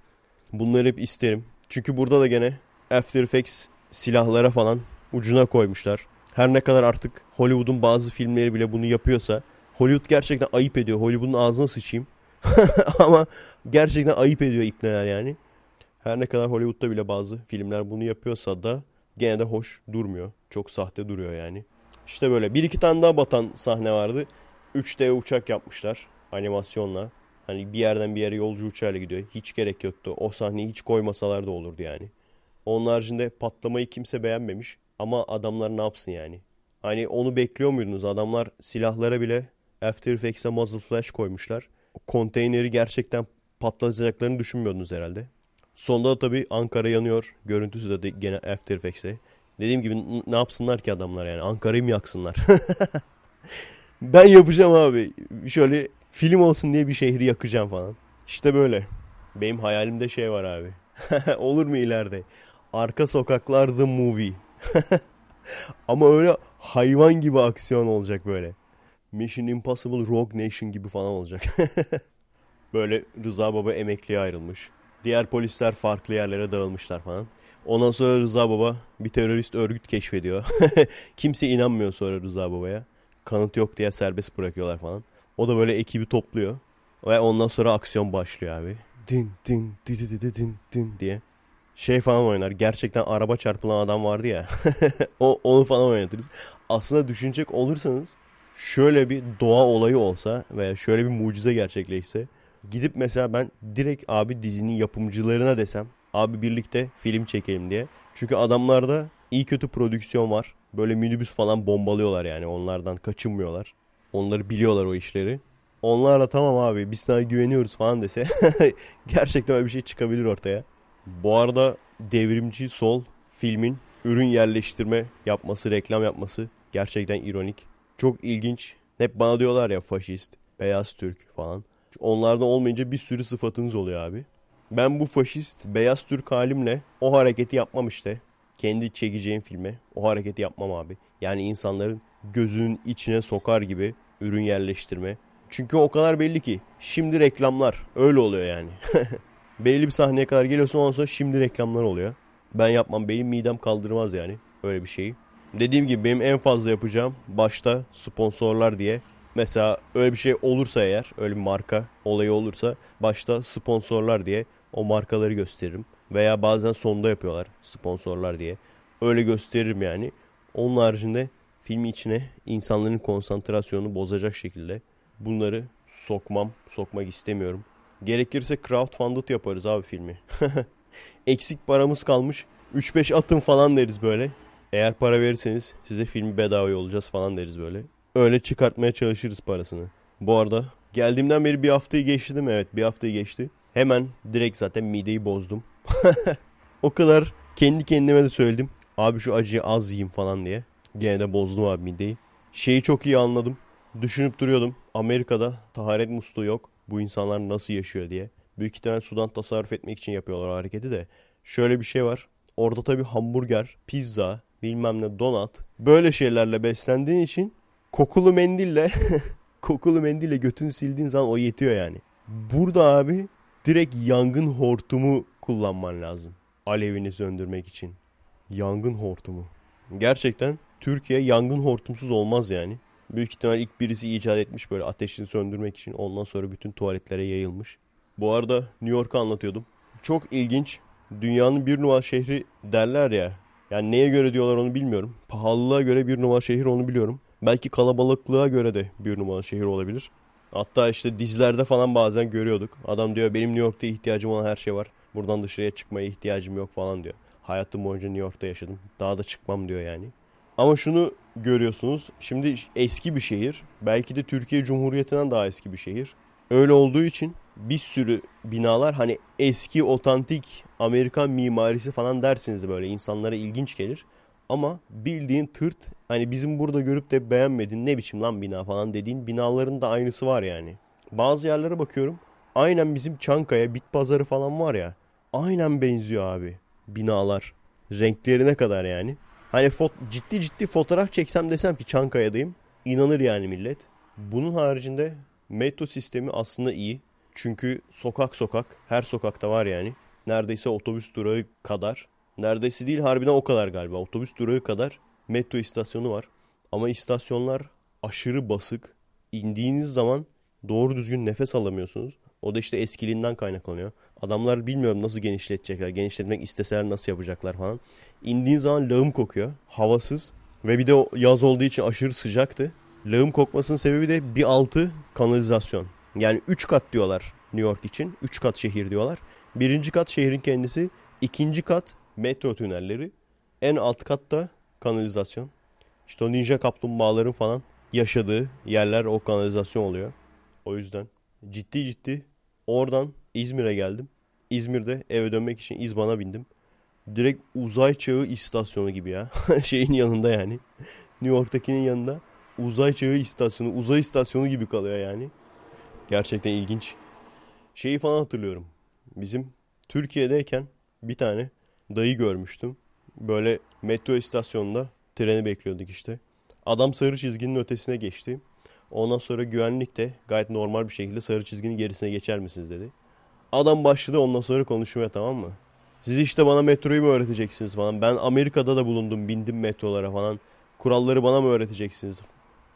Bunları hep isterim. Çünkü burada da gene After Effects silahlara falan ucuna koymuşlar. Her ne kadar artık Hollywood'un bazı filmleri bile bunu yapıyorsa Hollywood gerçekten ayıp ediyor. Hollywood'un ağzına sıçayım. [laughs] Ama gerçekten ayıp ediyor ipneler yani. Her ne kadar Hollywood'da bile bazı filmler bunu yapıyorsa da gene de hoş durmuyor. Çok sahte duruyor yani. İşte böyle bir iki tane daha batan sahne vardı. 3D uçak yapmışlar animasyonla. Hani bir yerden bir yere yolcu uçağıyla gidiyor. Hiç gerek yoktu. O sahneyi hiç koymasalar da olurdu yani. Onun haricinde patlamayı kimse beğenmemiş. Ama adamlar ne yapsın yani? Hani onu bekliyor muydunuz? Adamlar silahlara bile After Effects'e muzzle flash koymuşlar. Konteyneri gerçekten patlatacaklarını düşünmüyordunuz herhalde. Sonda da tabii Ankara yanıyor. Görüntüsü de gene After Effects'te. Dediğim gibi ne yapsınlar ki adamlar yani? Ankara'yı mı yaksınlar? [laughs] ben yapacağım abi. Şöyle film olsun diye bir şehri yakacağım falan. İşte böyle. Benim hayalimde şey var abi. [laughs] Olur mu ileride? Arka sokaklar The Movie. [laughs] Ama öyle hayvan gibi aksiyon olacak böyle. Mission Impossible Rogue Nation gibi falan olacak. [laughs] böyle Rıza Baba emekliye ayrılmış. Diğer polisler farklı yerlere dağılmışlar falan. Ondan sonra Rıza Baba bir terörist örgüt keşfediyor. [laughs] Kimse inanmıyor sonra Rıza Baba'ya. Kanıt yok diye serbest bırakıyorlar falan. O da böyle ekibi topluyor. Ve ondan sonra aksiyon başlıyor abi. Din din din din din din, diye. Şey falan oynar. Gerçekten araba çarpılan adam vardı ya. [laughs] o onu falan oynatırız. Aslında düşünecek olursanız şöyle bir doğa olayı olsa veya şöyle bir mucize gerçekleşse gidip mesela ben direkt abi dizinin yapımcılarına desem abi birlikte film çekelim diye. Çünkü adamlarda iyi kötü prodüksiyon var. Böyle minibüs falan bombalıyorlar yani onlardan kaçınmıyorlar. Onları biliyorlar o işleri. Onlarla tamam abi biz sana güveniyoruz falan dese [laughs] gerçekten öyle bir şey çıkabilir ortaya. Bu arada devrimci sol filmin ürün yerleştirme yapması, reklam yapması gerçekten ironik. Çok ilginç. Hep bana diyorlar ya faşist, beyaz Türk falan. Onlarda olmayınca bir sürü sıfatınız oluyor abi. Ben bu faşist, beyaz Türk halimle o hareketi yapmam işte. Kendi çekeceğim filme o hareketi yapmam abi. Yani insanların gözünün içine sokar gibi ürün yerleştirme. Çünkü o kadar belli ki. Şimdi reklamlar. Öyle oluyor yani. [laughs] belli bir sahneye kadar geliyorsun ondan sonra şimdi reklamlar oluyor. Ben yapmam. Benim midem kaldırmaz yani öyle bir şeyi. Dediğim gibi benim en fazla yapacağım başta sponsorlar diye. Mesela öyle bir şey olursa eğer öyle bir marka olayı olursa başta sponsorlar diye o markaları gösteririm. Veya bazen sonda yapıyorlar sponsorlar diye. Öyle gösteririm yani. Onun haricinde filmi içine insanların konsantrasyonunu bozacak şekilde bunları sokmam, sokmak istemiyorum. Gerekirse crowdfunded yaparız abi filmi. [laughs] Eksik paramız kalmış. 3-5 atın falan deriz böyle. Eğer para verirseniz size filmi bedava yollayacağız falan deriz böyle. Öyle çıkartmaya çalışırız parasını. Bu arada geldiğimden beri bir haftayı geçti değil mi? Evet bir haftayı geçti. Hemen direkt zaten mideyi bozdum. [laughs] o kadar kendi kendime de söyledim. Abi şu acıyı az yiyeyim falan diye. Gene de bozdum abi mideyi. Şeyi çok iyi anladım. Düşünüp duruyordum. Amerika'da taharet musluğu yok. Bu insanlar nasıl yaşıyor diye. Büyük ihtimal sudan tasarruf etmek için yapıyorlar hareketi de. Şöyle bir şey var. Orada tabii hamburger, pizza, bilmem ne donat böyle şeylerle beslendiğin için kokulu mendille [laughs] kokulu mendille götünü sildiğin zaman o yetiyor yani. Burada abi direkt yangın hortumu kullanman lazım. Alevini söndürmek için. Yangın hortumu. Gerçekten Türkiye yangın hortumsuz olmaz yani. Büyük ihtimal ilk birisi icat etmiş böyle ateşini söndürmek için. Ondan sonra bütün tuvaletlere yayılmış. Bu arada New York'u anlatıyordum. Çok ilginç. Dünyanın bir numara şehri derler ya. Yani neye göre diyorlar onu bilmiyorum. Pahalılığa göre bir numara şehir onu biliyorum. Belki kalabalıklığa göre de bir numara şehir olabilir. Hatta işte dizilerde falan bazen görüyorduk. Adam diyor benim New York'ta ihtiyacım olan her şey var. Buradan dışarıya çıkmaya ihtiyacım yok falan diyor. Hayatım boyunca New York'ta yaşadım. Daha da çıkmam diyor yani. Ama şunu görüyorsunuz. Şimdi eski bir şehir. Belki de Türkiye Cumhuriyeti'nden daha eski bir şehir. Öyle olduğu için bir sürü binalar hani eski otantik Amerikan mimarisi falan dersiniz böyle insanlara ilginç gelir. Ama bildiğin tırt hani bizim burada görüp de beğenmediğin ne biçim lan bina falan dediğin binaların da aynısı var yani. Bazı yerlere bakıyorum aynen bizim Çankaya bit pazarı falan var ya aynen benziyor abi binalar renklerine kadar yani. Hani ciddi ciddi fotoğraf çeksem desem ki Çankaya'dayım inanır yani millet. Bunun haricinde metro sistemi aslında iyi. Çünkü sokak sokak her sokakta var yani. Neredeyse otobüs durağı kadar. Neredeyse değil harbiden o kadar galiba. Otobüs durağı kadar metro istasyonu var. Ama istasyonlar aşırı basık. İndiğiniz zaman doğru düzgün nefes alamıyorsunuz. O da işte eskiliğinden kaynaklanıyor. Adamlar bilmiyorum nasıl genişletecekler. Genişletmek isteseler nasıl yapacaklar falan. İndiğin zaman lağım kokuyor. Havasız. Ve bir de yaz olduğu için aşırı sıcaktı. Lağım kokmasının sebebi de bir altı kanalizasyon. Yani 3 kat diyorlar New York için. 3 kat şehir diyorlar. Birinci kat şehrin kendisi. ikinci kat metro tünelleri. En alt katta kanalizasyon. İşte o ninja kaplumbağaların falan yaşadığı yerler o kanalizasyon oluyor. O yüzden ciddi ciddi oradan İzmir'e geldim. İzmir'de eve dönmek için İzban'a bindim. Direkt uzay çağı istasyonu gibi ya. [laughs] Şeyin yanında yani. New York'takinin yanında uzay çağı istasyonu, uzay istasyonu gibi kalıyor yani. Gerçekten ilginç. Şeyi falan hatırlıyorum. Bizim Türkiye'deyken bir tane dayı görmüştüm. Böyle metro istasyonunda treni bekliyorduk işte. Adam sarı çizginin ötesine geçti. Ondan sonra güvenlik de gayet normal bir şekilde sarı çizginin gerisine geçer misiniz dedi. Adam başladı ondan sonra konuşmaya tamam mı? Siz işte bana metroyu mu öğreteceksiniz falan. Ben Amerika'da da bulundum bindim metrolara falan. Kuralları bana mı öğreteceksiniz?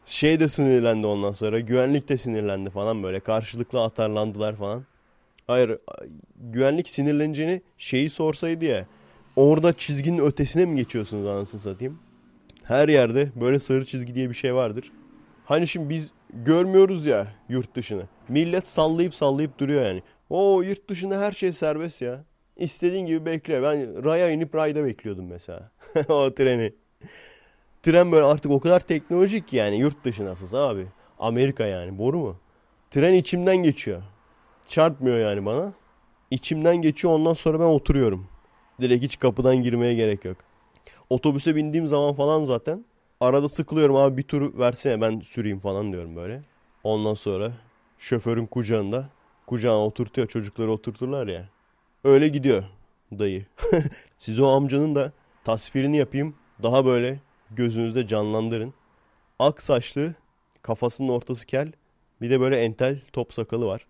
Şey de sinirlendi ondan sonra. Güvenlik de sinirlendi falan böyle. Karşılıklı atarlandılar falan. Hayır güvenlik sinirleneceğini şeyi sorsaydı ya. Orada çizginin ötesine mi geçiyorsunuz anasını satayım? Her yerde böyle sarı çizgi diye bir şey vardır. Hani şimdi biz görmüyoruz ya yurt dışını. Millet sallayıp sallayıp duruyor yani. O yurt dışında her şey serbest ya. İstediğin gibi bekle. Ben raya inip rayda bekliyordum mesela. [laughs] o treni. Tren böyle artık o kadar teknolojik ki yani yurt dışındasınız abi. Amerika yani boru mu? Tren içimden geçiyor. Çarpmıyor yani bana. İçimden geçiyor ondan sonra ben oturuyorum. Direkt hiç kapıdan girmeye gerek yok. Otobüse bindiğim zaman falan zaten arada sıkılıyorum abi bir tur versene ben süreyim falan diyorum böyle. Ondan sonra şoförün kucağında kucağına oturtuyor çocukları oturturlar ya. Öyle gidiyor dayı. [laughs] Siz o amcanın da tasvirini yapayım. Daha böyle gözünüzde canlandırın. Ak saçlı, kafasının ortası kel. Bir de böyle entel top sakalı var.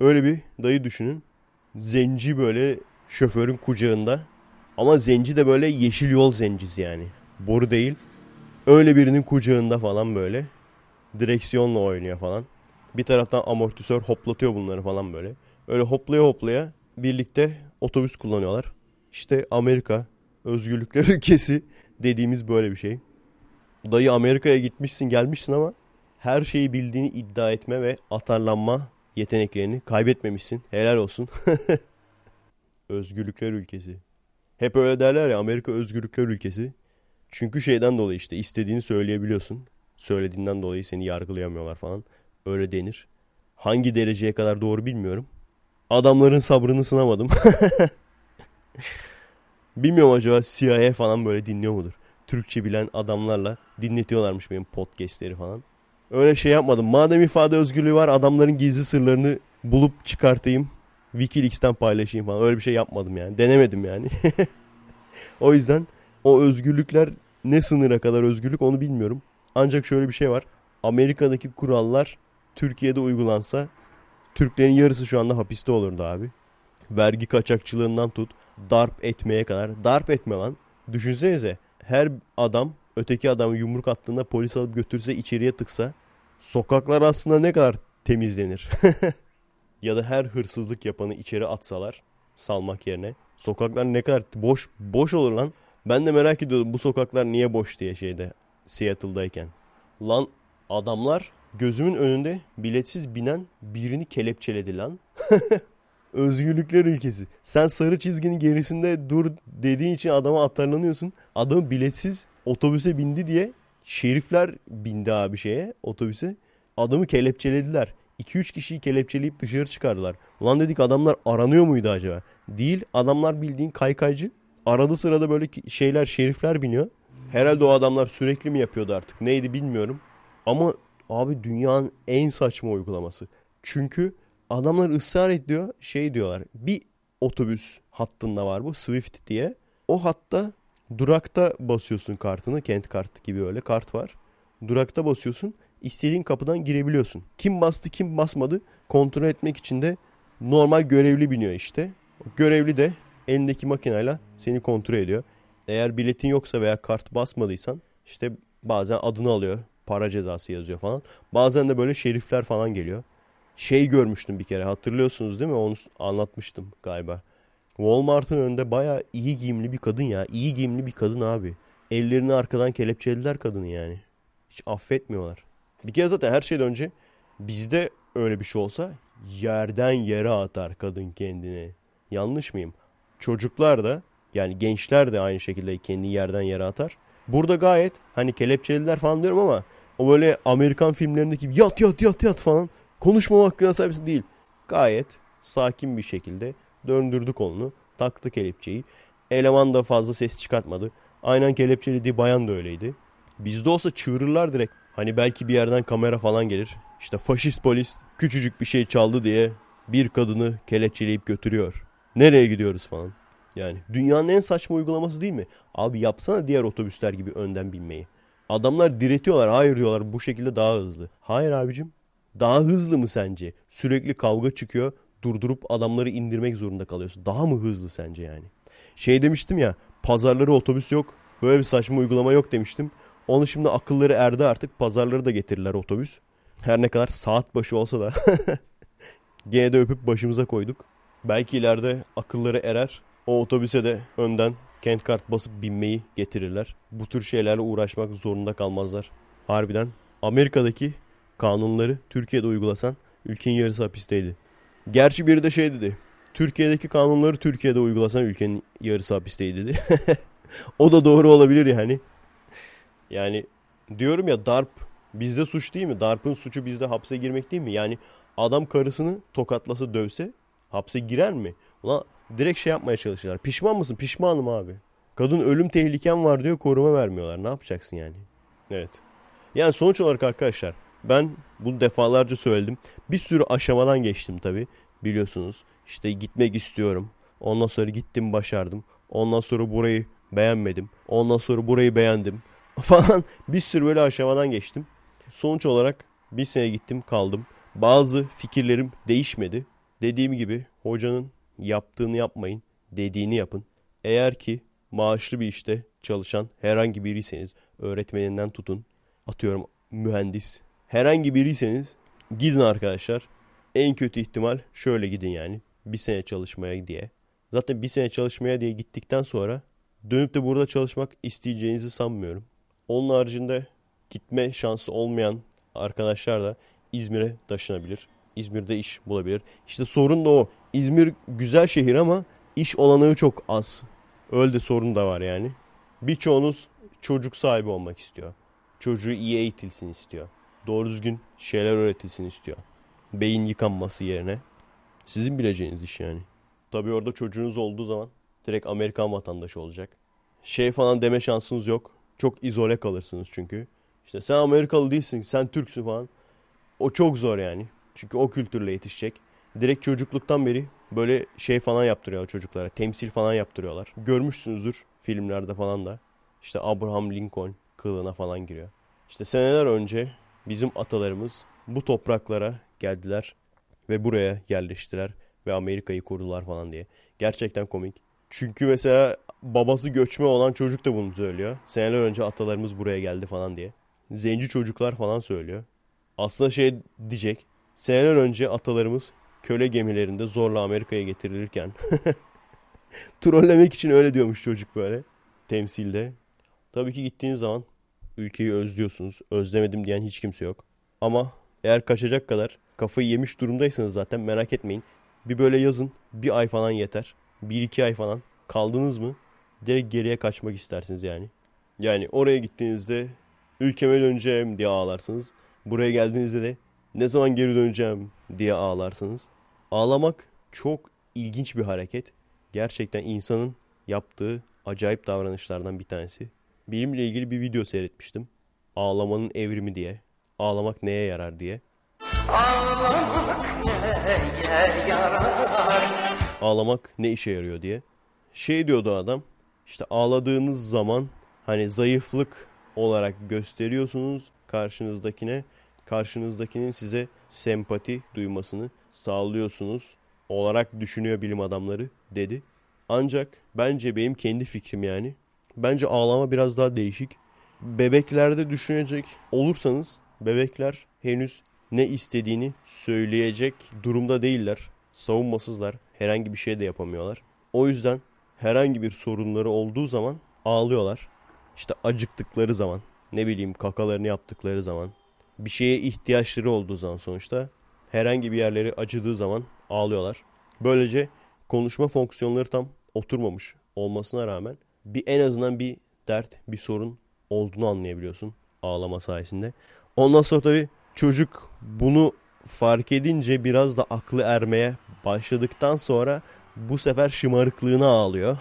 Öyle bir dayı düşünün. Zenci böyle şoförün kucağında. Ama zenci de böyle yeşil yol zencisi yani. Boru değil. Öyle birinin kucağında falan böyle. Direksiyonla oynuyor falan. Bir taraftan amortisör hoplatıyor bunları falan böyle. Öyle hoplaya hoplaya birlikte otobüs kullanıyorlar. İşte Amerika özgürlükler [laughs] ülkesi dediğimiz böyle bir şey. Dayı Amerika'ya gitmişsin gelmişsin ama her şeyi bildiğini iddia etme ve atarlanma yeteneklerini kaybetmemişsin. Helal olsun. [laughs] özgürlükler ülkesi. Hep öyle derler ya Amerika özgürlükler ülkesi. Çünkü şeyden dolayı işte istediğini söyleyebiliyorsun. Söylediğinden dolayı seni yargılayamıyorlar falan. Öyle denir. Hangi dereceye kadar doğru bilmiyorum. Adamların sabrını sınamadım. [laughs] Bilmiyorum acaba CIA falan böyle dinliyor mudur? Türkçe bilen adamlarla dinletiyorlarmış benim podcastleri falan. Öyle şey yapmadım. Madem ifade özgürlüğü var adamların gizli sırlarını bulup çıkartayım. Wikileaks'ten paylaşayım falan. Öyle bir şey yapmadım yani. Denemedim yani. [laughs] o yüzden o özgürlükler ne sınıra kadar özgürlük onu bilmiyorum. Ancak şöyle bir şey var. Amerika'daki kurallar Türkiye'de uygulansa Türklerin yarısı şu anda hapiste olurdu abi. Vergi kaçakçılığından tut darp etmeye kadar. Darp etme lan. Düşünsenize her adam öteki adamı yumruk attığında polis alıp götürse içeriye tıksa sokaklar aslında ne kadar temizlenir. [laughs] ya da her hırsızlık yapanı içeri atsalar salmak yerine sokaklar ne kadar boş boş olur lan. Ben de merak ediyordum bu sokaklar niye boş diye şeyde Seattle'dayken. Lan adamlar gözümün önünde biletsiz binen birini kelepçeledi lan. [laughs] Özgürlükler ülkesi. Sen sarı çizginin gerisinde dur dediğin için adama atarlanıyorsun. Adam biletsiz otobüse bindi diye şerifler bindi abi şeye otobüse. Adamı kelepçelediler. 2-3 kişiyi kelepçeleyip dışarı çıkardılar. Ulan dedik adamlar aranıyor muydu acaba? Değil adamlar bildiğin kaykaycı. Arada sırada böyle şeyler şerifler biniyor. Herhalde o adamlar sürekli mi yapıyordu artık neydi bilmiyorum. Ama abi dünyanın en saçma uygulaması. Çünkü adamlar ısrar ediyor şey diyorlar. Bir otobüs hattında var bu Swift diye. O hatta durakta basıyorsun kartını. Kent kart gibi öyle kart var. Durakta basıyorsun. istediğin kapıdan girebiliyorsun. Kim bastı kim basmadı kontrol etmek için de normal görevli biniyor işte. Görevli de elindeki makineyle seni kontrol ediyor. Eğer biletin yoksa veya kart basmadıysan işte bazen adını alıyor. Para cezası yazıyor falan. Bazen de böyle şerifler falan geliyor. Şey görmüştüm bir kere hatırlıyorsunuz değil mi? Onu anlatmıştım galiba. Walmart'ın önünde baya iyi giyimli bir kadın ya. İyi giyimli bir kadın abi. Ellerini arkadan kelepçelediler kadını yani. Hiç affetmiyorlar. Bir kere zaten her şeyden önce bizde öyle bir şey olsa yerden yere atar kadın kendini. Yanlış mıyım? Çocuklar da yani gençler de aynı şekilde kendini yerden yere atar. Burada gayet hani kelepçeliler falan diyorum ama o böyle Amerikan filmlerindeki yat yat yat yat falan konuşma hakkına sahip değil. Gayet sakin bir şekilde döndürdü kolunu. Taktı kelepçeyi. Eleman da fazla ses çıkartmadı. Aynen kelepçelediği bayan da öyleydi. Bizde olsa çığırırlar direkt. Hani belki bir yerden kamera falan gelir. İşte faşist polis küçücük bir şey çaldı diye bir kadını kelepçeleyip götürüyor. Nereye gidiyoruz falan. Yani dünyanın en saçma uygulaması değil mi? Abi yapsana diğer otobüsler gibi önden binmeyi. Adamlar diretiyorlar. Hayır diyorlar bu şekilde daha hızlı. Hayır abicim. Daha hızlı mı sence? Sürekli kavga çıkıyor. Durdurup adamları indirmek zorunda kalıyorsun. Daha mı hızlı sence yani? Şey demiştim ya pazarları otobüs yok. Böyle bir saçma uygulama yok demiştim. Onu şimdi akılları erdi artık pazarları da getirirler otobüs. Her ne kadar saat başı olsa da [laughs] gene de öpüp başımıza koyduk. Belki ileride akılları erer. O otobüse de önden kent kart basıp binmeyi getirirler. Bu tür şeylerle uğraşmak zorunda kalmazlar. Harbiden Amerika'daki kanunları Türkiye'de uygulasan ülkenin yarısı hapisteydi. Gerçi biri de şey dedi. Türkiye'deki kanunları Türkiye'de uygulasan ülkenin yarısı hapisteydi dedi. [laughs] o da doğru olabilir yani. Yani diyorum ya darp bizde suç değil mi? Darp'ın suçu bizde hapse girmek değil mi? Yani adam karısını tokatlasa dövse hapse girer mi? Ulan direkt şey yapmaya çalışıyorlar. Pişman mısın? Pişmanım abi. Kadın ölüm tehlikem var diyor koruma vermiyorlar. Ne yapacaksın yani? Evet. Yani sonuç olarak arkadaşlar ben bunu defalarca söyledim. Bir sürü aşamadan geçtim tabi biliyorsunuz. İşte gitmek istiyorum. Ondan sonra gittim başardım. Ondan sonra burayı beğenmedim. Ondan sonra burayı beğendim. [laughs] Falan bir sürü böyle aşamadan geçtim. Sonuç olarak bir sene gittim kaldım. Bazı fikirlerim değişmedi. Dediğim gibi hocanın yaptığını yapmayın, dediğini yapın. Eğer ki maaşlı bir işte çalışan herhangi biriyseniz öğretmeninden tutun. Atıyorum mühendis. Herhangi biriyseniz gidin arkadaşlar. En kötü ihtimal şöyle gidin yani. Bir sene çalışmaya diye. Zaten bir sene çalışmaya diye gittikten sonra dönüp de burada çalışmak isteyeceğinizi sanmıyorum. Onun haricinde gitme şansı olmayan arkadaşlar da İzmir'e taşınabilir. İzmir'de iş bulabilir. İşte sorun da o. İzmir güzel şehir ama iş olanağı çok az. Öyle de sorun da var yani. Birçoğunuz çocuk sahibi olmak istiyor. Çocuğu iyi eğitilsin istiyor. Doğru düzgün şeyler öğretilsin istiyor. Beyin yıkanması yerine. Sizin bileceğiniz iş yani. Tabii orada çocuğunuz olduğu zaman direkt Amerikan vatandaşı olacak. Şey falan deme şansınız yok. Çok izole kalırsınız çünkü. İşte sen Amerikalı değilsin, sen Türksün falan. O çok zor yani. Çünkü o kültürle yetişecek. Direkt çocukluktan beri böyle şey falan yaptırıyor çocuklara. Temsil falan yaptırıyorlar. Görmüşsünüzdür filmlerde falan da. İşte Abraham Lincoln kılığına falan giriyor. İşte seneler önce bizim atalarımız bu topraklara geldiler ve buraya yerleştiler ve Amerika'yı kurdular falan diye. Gerçekten komik. Çünkü mesela babası göçme olan çocuk da bunu söylüyor. Seneler önce atalarımız buraya geldi falan diye. Zenci çocuklar falan söylüyor. Aslında şey diyecek. Seneler önce atalarımız köle gemilerinde zorla Amerika'ya getirilirken [laughs] trollemek için öyle diyormuş çocuk böyle temsilde. Tabii ki gittiğiniz zaman ülkeyi özlüyorsunuz. Özlemedim diyen hiç kimse yok. Ama eğer kaçacak kadar kafayı yemiş durumdaysanız zaten merak etmeyin. Bir böyle yazın bir ay falan yeter. Bir iki ay falan kaldınız mı direkt geriye kaçmak istersiniz yani. Yani oraya gittiğinizde ülkeme döneceğim diye ağlarsınız. Buraya geldiğinizde de ne zaman geri döneceğim diye ağlarsınız. Ağlamak çok ilginç bir hareket. Gerçekten insanın yaptığı acayip davranışlardan bir tanesi. Benimle ilgili bir video seyretmiştim. Ağlamanın evrimi diye. Ağlamak neye yarar diye. Ağlamak ne işe yarıyor diye. Şey diyordu adam. İşte ağladığınız zaman hani zayıflık olarak gösteriyorsunuz karşınızdakine karşınızdakinin size sempati duymasını sağlıyorsunuz olarak düşünüyor bilim adamları dedi. Ancak bence benim kendi fikrim yani. Bence ağlama biraz daha değişik. Bebeklerde düşünecek olursanız bebekler henüz ne istediğini söyleyecek durumda değiller. Savunmasızlar. Herhangi bir şey de yapamıyorlar. O yüzden herhangi bir sorunları olduğu zaman ağlıyorlar. İşte acıktıkları zaman, ne bileyim kakalarını yaptıkları zaman, bir şeye ihtiyaçları olduğu zaman sonuçta Herhangi bir yerleri acıdığı zaman ağlıyorlar. Böylece konuşma fonksiyonları tam oturmamış olmasına rağmen bir en azından bir dert, bir sorun olduğunu anlayabiliyorsun ağlama sayesinde. Ondan sonra tabii çocuk bunu fark edince biraz da aklı ermeye başladıktan sonra bu sefer şımarıklığına ağlıyor.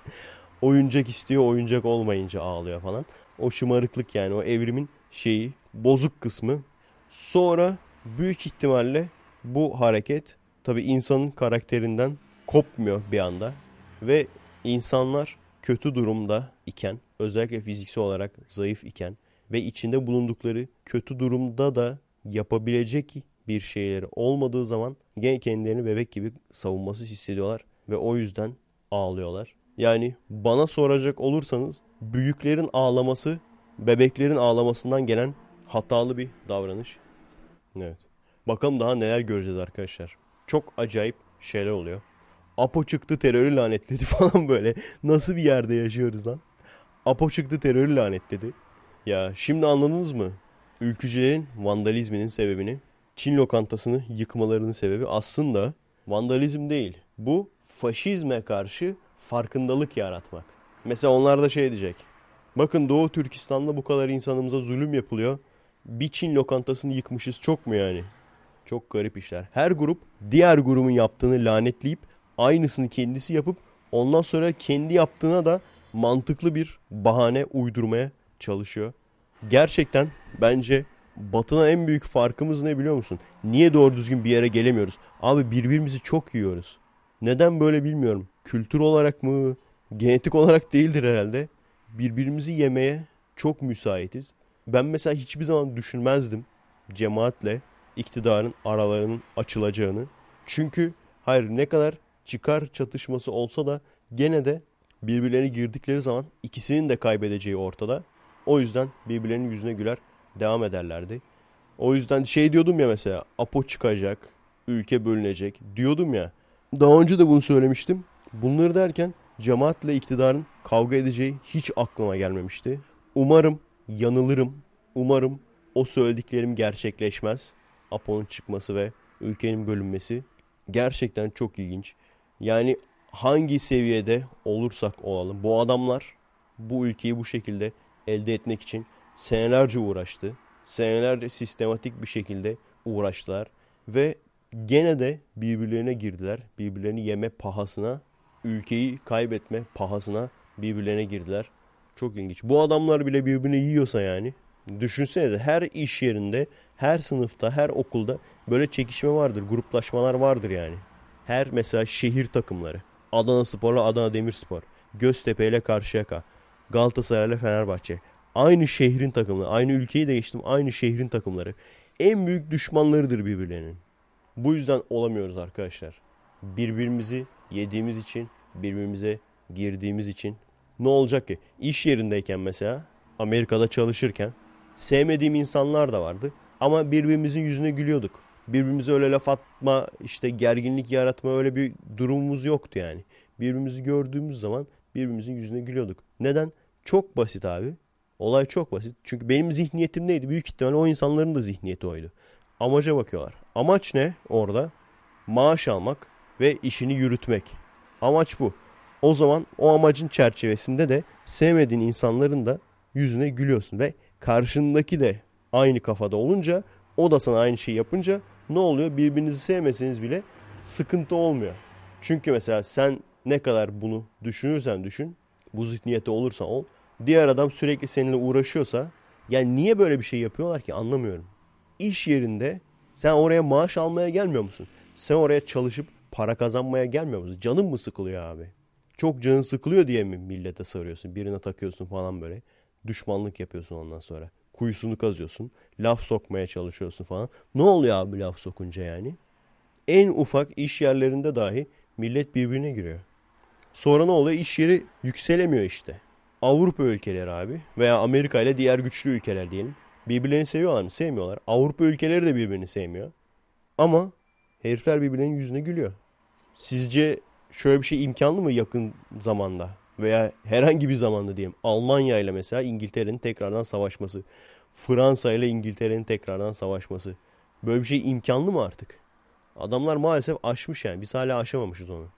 [laughs] oyuncak istiyor, oyuncak olmayınca ağlıyor falan. O şımarıklık yani o evrimin şeyi, bozuk kısmı. Sonra büyük ihtimalle bu hareket tabii insanın karakterinden kopmuyor bir anda ve insanlar kötü durumda iken özellikle fiziksel olarak zayıf iken ve içinde bulundukları kötü durumda da yapabilecek bir şeyleri olmadığı zaman gene kendilerini bebek gibi savunması hissediyorlar ve o yüzden ağlıyorlar. Yani bana soracak olursanız büyüklerin ağlaması bebeklerin ağlamasından gelen hatalı bir davranış. Evet. Bakalım daha neler göreceğiz arkadaşlar. Çok acayip şeyler oluyor. Apo çıktı terörü lanetledi [laughs] falan böyle. Nasıl bir yerde yaşıyoruz lan? Apo çıktı terörü lanetledi. Ya şimdi anladınız mı? Ülkücülerin vandalizminin sebebini, Çin lokantasını yıkmalarının sebebi aslında vandalizm değil. Bu faşizme karşı farkındalık yaratmak. Mesela onlar da şey diyecek. Bakın Doğu Türkistan'da bu kadar insanımıza zulüm yapılıyor. Bir Çin lokantasını yıkmışız çok mu yani? Çok garip işler. Her grup diğer grubun yaptığını lanetleyip aynısını kendisi yapıp ondan sonra kendi yaptığına da mantıklı bir bahane uydurmaya çalışıyor. Gerçekten bence Batı'na en büyük farkımız ne biliyor musun? Niye doğru düzgün bir yere gelemiyoruz? Abi birbirimizi çok yiyoruz. Neden böyle bilmiyorum. Kültür olarak mı, genetik olarak değildir herhalde. Birbirimizi yemeye çok müsaitiz. Ben mesela hiçbir zaman düşünmezdim cemaatle iktidarın aralarının açılacağını. Çünkü hayır ne kadar çıkar çatışması olsa da gene de birbirlerine girdikleri zaman ikisinin de kaybedeceği ortada. O yüzden birbirlerinin yüzüne güler devam ederlerdi. O yüzden şey diyordum ya mesela Apo çıkacak, ülke bölünecek diyordum ya. Daha önce de bunu söylemiştim. Bunları derken cemaatle iktidarın kavga edeceği hiç aklıma gelmemişti. Umarım yanılırım. Umarım o söylediklerim gerçekleşmez. Apo'nun çıkması ve ülkenin bölünmesi gerçekten çok ilginç. Yani hangi seviyede olursak olalım bu adamlar bu ülkeyi bu şekilde elde etmek için senelerce uğraştı. Senelerce sistematik bir şekilde uğraştılar ve gene de birbirlerine girdiler. Birbirlerini yeme pahasına, ülkeyi kaybetme pahasına birbirlerine girdiler. Çok ilginç. Bu adamlar bile birbirini yiyorsa yani düşünsenize her iş yerinde, her sınıfta, her okulda böyle çekişme vardır, gruplaşmalar vardır yani. Her mesela şehir takımları. Adana Spor'la Adana Demirspor. Göztepe ile Karşıyaka. Galatasaray ile Fenerbahçe. Aynı şehrin takımları. Aynı ülkeyi değiştim. Aynı şehrin takımları. En büyük düşmanlarıdır birbirlerinin. Bu yüzden olamıyoruz arkadaşlar. Birbirimizi yediğimiz için, birbirimize girdiğimiz için ne olacak ki? İş yerindeyken mesela Amerika'da çalışırken sevmediğim insanlar da vardı. Ama birbirimizin yüzüne gülüyorduk. Birbirimize öyle laf atma, işte gerginlik yaratma öyle bir durumumuz yoktu yani. Birbirimizi gördüğümüz zaman birbirimizin yüzüne gülüyorduk. Neden? Çok basit abi. Olay çok basit. Çünkü benim zihniyetim neydi? Büyük ihtimalle o insanların da zihniyeti oydu. Amaca bakıyorlar. Amaç ne orada? Maaş almak ve işini yürütmek. Amaç bu. O zaman o amacın çerçevesinde de sevmediğin insanların da yüzüne gülüyorsun ve karşındaki de aynı kafada olunca o da sana aynı şeyi yapınca ne oluyor? Birbirinizi sevmeseniz bile sıkıntı olmuyor. Çünkü mesela sen ne kadar bunu düşünürsen düşün, bu zihniyette olursa ol, diğer adam sürekli seninle uğraşıyorsa yani niye böyle bir şey yapıyorlar ki anlamıyorum. İş yerinde sen oraya maaş almaya gelmiyor musun? Sen oraya çalışıp para kazanmaya gelmiyor musun? Canın mı sıkılıyor abi? Çok canın sıkılıyor diye mi millete sarıyorsun? Birine takıyorsun falan böyle. Düşmanlık yapıyorsun ondan sonra. Kuyusunu kazıyorsun. Laf sokmaya çalışıyorsun falan. Ne oluyor abi laf sokunca yani? En ufak iş yerlerinde dahi millet birbirine giriyor. Sonra ne oluyor? İş yeri yükselemiyor işte. Avrupa ülkeleri abi veya Amerika ile diğer güçlü ülkeler diyelim. Birbirlerini seviyorlar mı? Sevmiyorlar. Avrupa ülkeleri de birbirini sevmiyor. Ama herifler birbirlerinin yüzüne gülüyor. Sizce şöyle bir şey imkanlı mı yakın zamanda? Veya herhangi bir zamanda diyeyim. Almanya ile mesela İngiltere'nin tekrardan savaşması. Fransa ile İngiltere'nin tekrardan savaşması. Böyle bir şey imkanlı mı artık? Adamlar maalesef aşmış yani. Biz hala aşamamışız onu.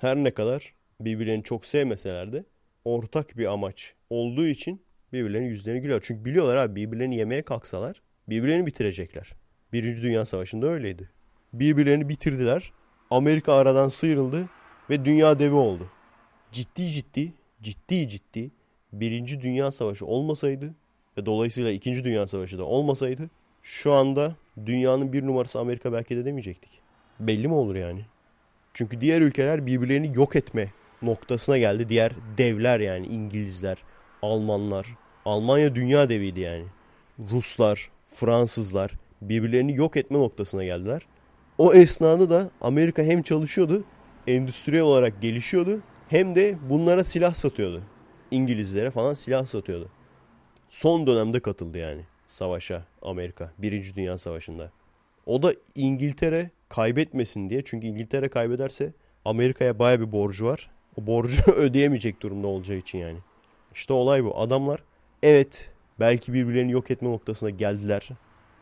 Her ne kadar birbirlerini çok sevmeseler de ortak bir amaç olduğu için birbirlerinin yüzlerini gülüyor. Çünkü biliyorlar abi birbirlerini yemeye kalksalar birbirlerini bitirecekler. Birinci Dünya Savaşı'nda öyleydi. Birbirlerini bitirdiler. Amerika aradan sıyrıldı ve dünya devi oldu. Ciddi ciddi, ciddi ciddi Birinci Dünya Savaşı olmasaydı ve dolayısıyla İkinci Dünya Savaşı da olmasaydı şu anda dünyanın bir numarası Amerika belki de demeyecektik. Belli mi olur yani? Çünkü diğer ülkeler birbirlerini yok etme noktasına geldi. Diğer devler yani İngilizler, Almanlar. Almanya dünya deviydi yani. Ruslar, Fransızlar birbirlerini yok etme noktasına geldiler. O esnada da Amerika hem çalışıyordu, endüstriyel olarak gelişiyordu hem de bunlara silah satıyordu. İngilizlere falan silah satıyordu. Son dönemde katıldı yani savaşa Amerika. Birinci Dünya Savaşı'nda. O da İngiltere kaybetmesin diye. Çünkü İngiltere kaybederse Amerika'ya baya bir borcu var. O borcu [laughs] ödeyemeyecek durumda olacağı için yani. İşte olay bu. Adamlar evet belki birbirlerini yok etme noktasına geldiler.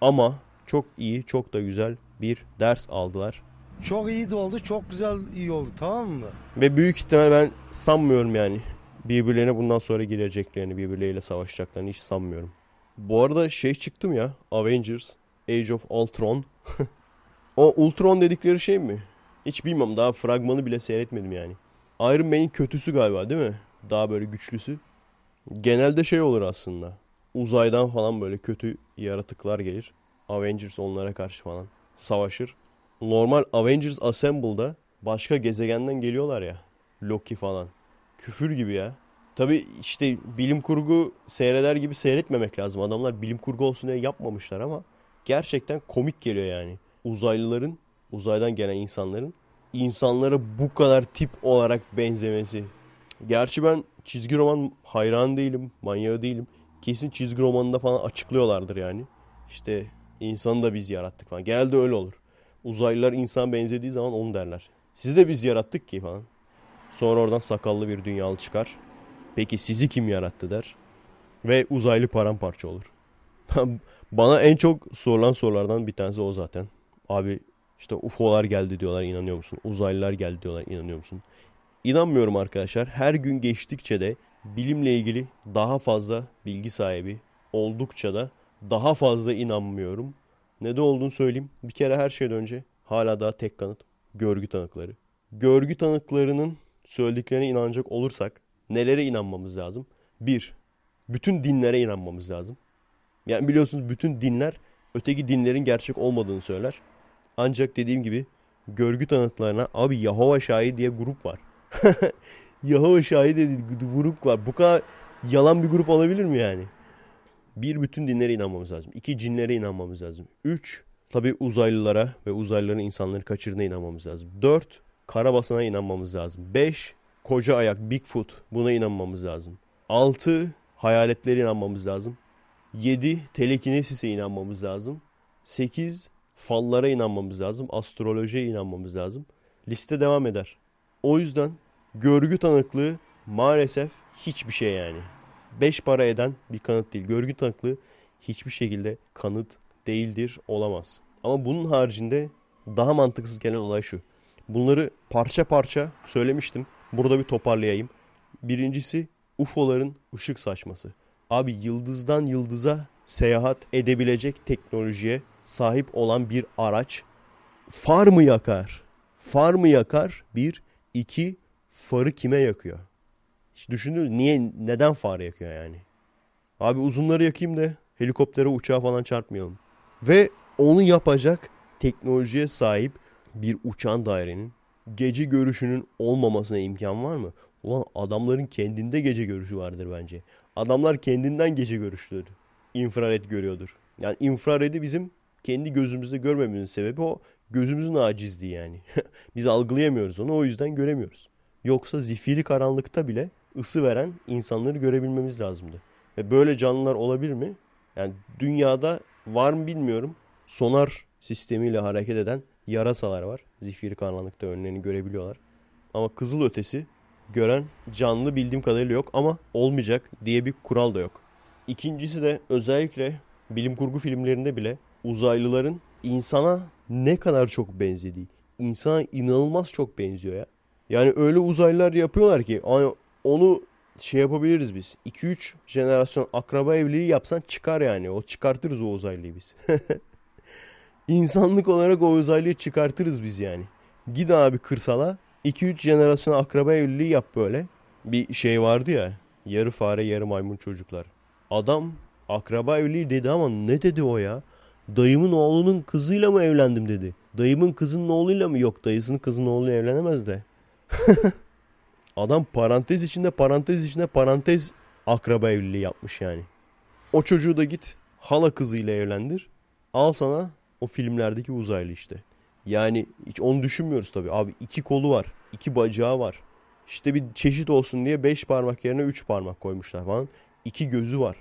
Ama çok iyi, çok da güzel bir ders aldılar.
Çok iyi oldu, çok güzel iyi oldu tamam mı?
Ve büyük ihtimal ben sanmıyorum yani birbirlerine bundan sonra gireceklerini, birbirleriyle savaşacaklarını hiç sanmıyorum. Bu arada şey çıktım ya Avengers Age of Ultron. [laughs] o Ultron dedikleri şey mi? Hiç bilmem daha fragmanı bile seyretmedim yani. Iron Man'in kötüsü galiba değil mi? Daha böyle güçlüsü. Genelde şey olur aslında. Uzaydan falan böyle kötü yaratıklar gelir. Avengers onlara karşı falan savaşır. Normal Avengers Assemble'da başka gezegenden geliyorlar ya. Loki falan. Küfür gibi ya. Tabi işte bilim kurgu seyreder gibi seyretmemek lazım. Adamlar bilim kurgu olsun diye yapmamışlar ama gerçekten komik geliyor yani. Uzaylıların, uzaydan gelen insanların insanlara bu kadar tip olarak benzemesi. Gerçi ben çizgi roman hayran değilim, manyağı değilim. Kesin çizgi romanında falan açıklıyorlardır yani. İşte insanı da biz yarattık falan. Genelde öyle olur. Uzaylılar insan benzediği zaman onu derler. Sizi de biz yarattık ki falan. Sonra oradan sakallı bir dünyalı çıkar. Peki sizi kim yarattı der. Ve uzaylı paramparça olur. [laughs] Bana en çok sorulan sorulardan bir tanesi o zaten. Abi işte UFO'lar geldi diyorlar inanıyor musun? Uzaylılar geldi diyorlar inanıyor musun? İnanmıyorum arkadaşlar. Her gün geçtikçe de bilimle ilgili daha fazla bilgi sahibi oldukça da daha fazla inanmıyorum. Ne de olduğunu söyleyeyim. Bir kere her şeyden önce hala daha tek kanıt görgü tanıkları. Görgü tanıklarının söylediklerine inanacak olursak nelere inanmamız lazım? Bir, bütün dinlere inanmamız lazım. Yani biliyorsunuz bütün dinler öteki dinlerin gerçek olmadığını söyler. Ancak dediğim gibi görgü tanıklarına abi Yahova Şahidi diye grup var. [laughs] Yahova Şahidi diye grup var. Bu kadar yalan bir grup olabilir mi yani? Bir, bütün dinlere inanmamız lazım. İki, cinlere inanmamız lazım. Üç, tabi uzaylılara ve uzaylıların insanları kaçırdığına inanmamız lazım. Dört, Karabasan'a inanmamız lazım. Beş, koca ayak Bigfoot buna inanmamız lazım. 6 hayaletlere inanmamız lazım. 7 telekinesise inanmamız lazım. 8 fallara inanmamız lazım. Astrolojiye inanmamız lazım. Liste devam eder. O yüzden görgü tanıklığı maalesef hiçbir şey yani. 5 para eden bir kanıt değil. Görgü tanıklığı hiçbir şekilde kanıt değildir, olamaz. Ama bunun haricinde daha mantıksız gelen olay şu. Bunları parça parça söylemiştim. Burada bir toparlayayım. Birincisi UFO'ların ışık saçması. Abi yıldızdan yıldıza seyahat edebilecek teknolojiye sahip olan bir araç far mı yakar? Far mı yakar? Bir. iki farı kime yakıyor? Hiç Niye, neden far yakıyor yani? Abi uzunları yakayım da helikoptere uçağa falan çarpmayalım. Ve onu yapacak teknolojiye sahip bir uçan dairenin gece görüşünün olmamasına imkan var mı? Ulan adamların kendinde gece görüşü vardır bence. Adamlar kendinden gece görüşlüdür. İnfrared görüyordur. Yani infraredi bizim kendi gözümüzde görmememizin sebebi o gözümüzün acizliği yani. [laughs] Biz algılayamıyoruz onu o yüzden göremiyoruz. Yoksa zifiri karanlıkta bile ısı veren insanları görebilmemiz lazımdı. Ve böyle canlılar olabilir mi? Yani dünyada var mı bilmiyorum. Sonar sistemiyle hareket eden yarasalar var. Zifiri karanlıkta önlerini görebiliyorlar. Ama kızıl ötesi gören canlı bildiğim kadarıyla yok ama olmayacak diye bir kural da yok. İkincisi de özellikle bilim kurgu filmlerinde bile uzaylıların insana ne kadar çok benzediği. İnsana inanılmaz çok benziyor ya. Yani öyle uzaylılar yapıyorlar ki onu şey yapabiliriz biz. 2-3 jenerasyon akraba evliliği yapsan çıkar yani. O çıkartırız o uzaylıyı biz. [laughs] İnsanlık olarak o uzaylıyı çıkartırız biz yani. Gid abi kırsala 2-3 jenerasyon akraba evliliği yap böyle. Bir şey vardı ya. Yarı fare yarı maymun çocuklar. Adam akraba evliliği dedi ama ne dedi o ya? Dayımın oğlunun kızıyla mı evlendim dedi. Dayımın kızının oğluyla mı? Yok dayısının kızının oğluyla evlenemez de. [laughs] Adam parantez içinde parantez içinde parantez akraba evliliği yapmış yani. O çocuğu da git hala kızıyla evlendir. Al sana o filmlerdeki uzaylı işte. Yani hiç onu düşünmüyoruz tabii. Abi iki kolu var. iki bacağı var. İşte bir çeşit olsun diye beş parmak yerine üç parmak koymuşlar falan. İki gözü var.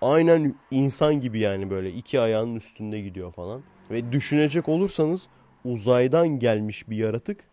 Aynen insan gibi yani böyle iki ayağının üstünde gidiyor falan. Ve düşünecek olursanız uzaydan gelmiş bir yaratık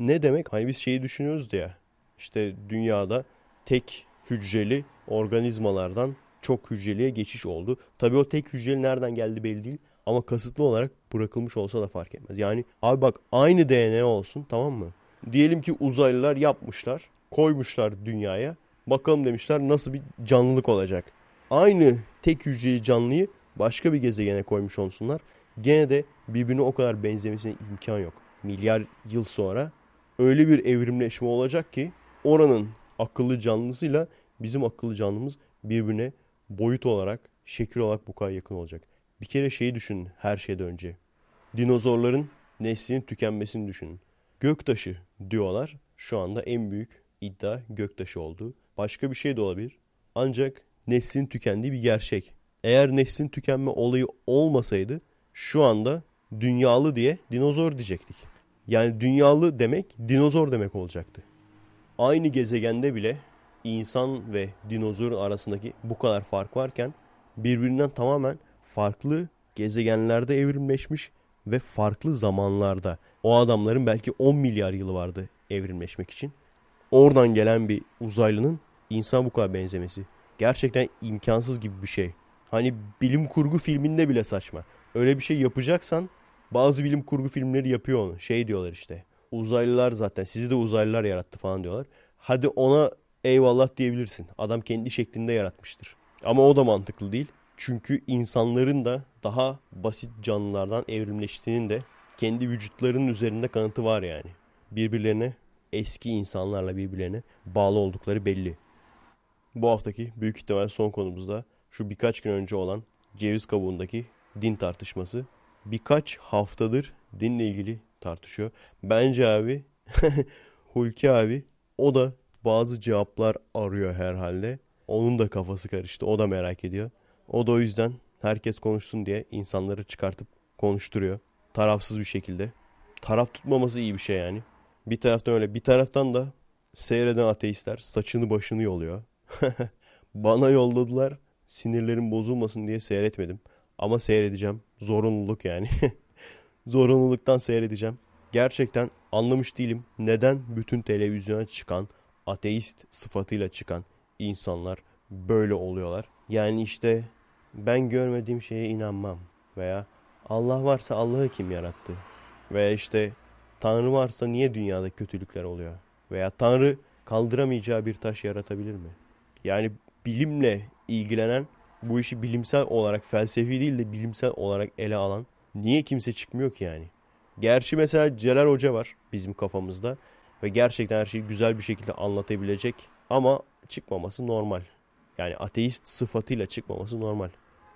ne demek? Hani biz şeyi düşünüyoruz ya. İşte dünyada tek hücreli organizmalardan çok hücreliye geçiş oldu. Tabii o tek hücreli nereden geldi belli değil. Ama kasıtlı olarak bırakılmış olsa da fark etmez. Yani abi bak aynı DNA olsun tamam mı? Diyelim ki uzaylılar yapmışlar. Koymuşlar dünyaya. Bakalım demişler nasıl bir canlılık olacak. Aynı tek hücreli canlıyı başka bir gezegene koymuş olsunlar. Gene de birbirine o kadar benzemesine imkan yok. Milyar yıl sonra öyle bir evrimleşme olacak ki oranın akıllı canlısıyla bizim akıllı canlımız birbirine boyut olarak, şekil olarak bu kadar yakın olacak. Bir kere şeyi düşünün her şeyden önce. Dinozorların neslinin tükenmesini düşünün. Göktaşı diyorlar. Şu anda en büyük iddia göktaşı oldu. Başka bir şey de olabilir. Ancak neslin tükendiği bir gerçek. Eğer neslin tükenme olayı olmasaydı şu anda dünyalı diye dinozor diyecektik. Yani dünyalı demek dinozor demek olacaktı. Aynı gezegende bile insan ve dinozorun arasındaki bu kadar fark varken birbirinden tamamen farklı gezegenlerde evrimleşmiş ve farklı zamanlarda. O adamların belki 10 milyar yılı vardı evrimleşmek için. Oradan gelen bir uzaylının insan bu kadar benzemesi. Gerçekten imkansız gibi bir şey. Hani bilim kurgu filminde bile saçma. Öyle bir şey yapacaksan bazı bilim kurgu filmleri yapıyor onu. Şey diyorlar işte. Uzaylılar zaten sizi de uzaylılar yarattı falan diyorlar. Hadi ona eyvallah diyebilirsin. Adam kendi şeklinde yaratmıştır. Ama o da mantıklı değil. Çünkü insanların da daha basit canlılardan evrimleştiğinin de kendi vücutlarının üzerinde kanıtı var yani. Birbirlerine eski insanlarla birbirlerine bağlı oldukları belli. Bu haftaki büyük ihtimal son konumuzda şu birkaç gün önce olan ceviz kabuğundaki din tartışması birkaç haftadır dinle ilgili tartışıyor. Bence abi [laughs] Hulki abi o da bazı cevaplar arıyor herhalde. Onun da kafası karıştı. O da merak ediyor. O da o yüzden herkes konuşsun diye insanları çıkartıp konuşturuyor. Tarafsız bir şekilde. Taraf tutmaması iyi bir şey yani. Bir taraftan öyle. Bir taraftan da seyreden ateistler saçını başını yoluyor. [laughs] Bana yolladılar. Sinirlerim bozulmasın diye seyretmedim. Ama seyredeceğim. Zorunluluk yani. [laughs] Zorunluluktan seyredeceğim. Gerçekten anlamış değilim. Neden bütün televizyona çıkan, ateist sıfatıyla çıkan insanlar böyle oluyorlar? Yani işte ben görmediğim şeye inanmam. Veya Allah varsa Allah'ı kim yarattı? Veya işte Tanrı varsa niye dünyada kötülükler oluyor? Veya Tanrı kaldıramayacağı bir taş yaratabilir mi? Yani bilimle ilgilenen bu işi bilimsel olarak felsefi değil de bilimsel olarak ele alan niye kimse çıkmıyor ki yani? Gerçi mesela Celal Hoca var bizim kafamızda ve gerçekten her şeyi güzel bir şekilde anlatabilecek ama çıkmaması normal. Yani ateist sıfatıyla çıkmaması normal.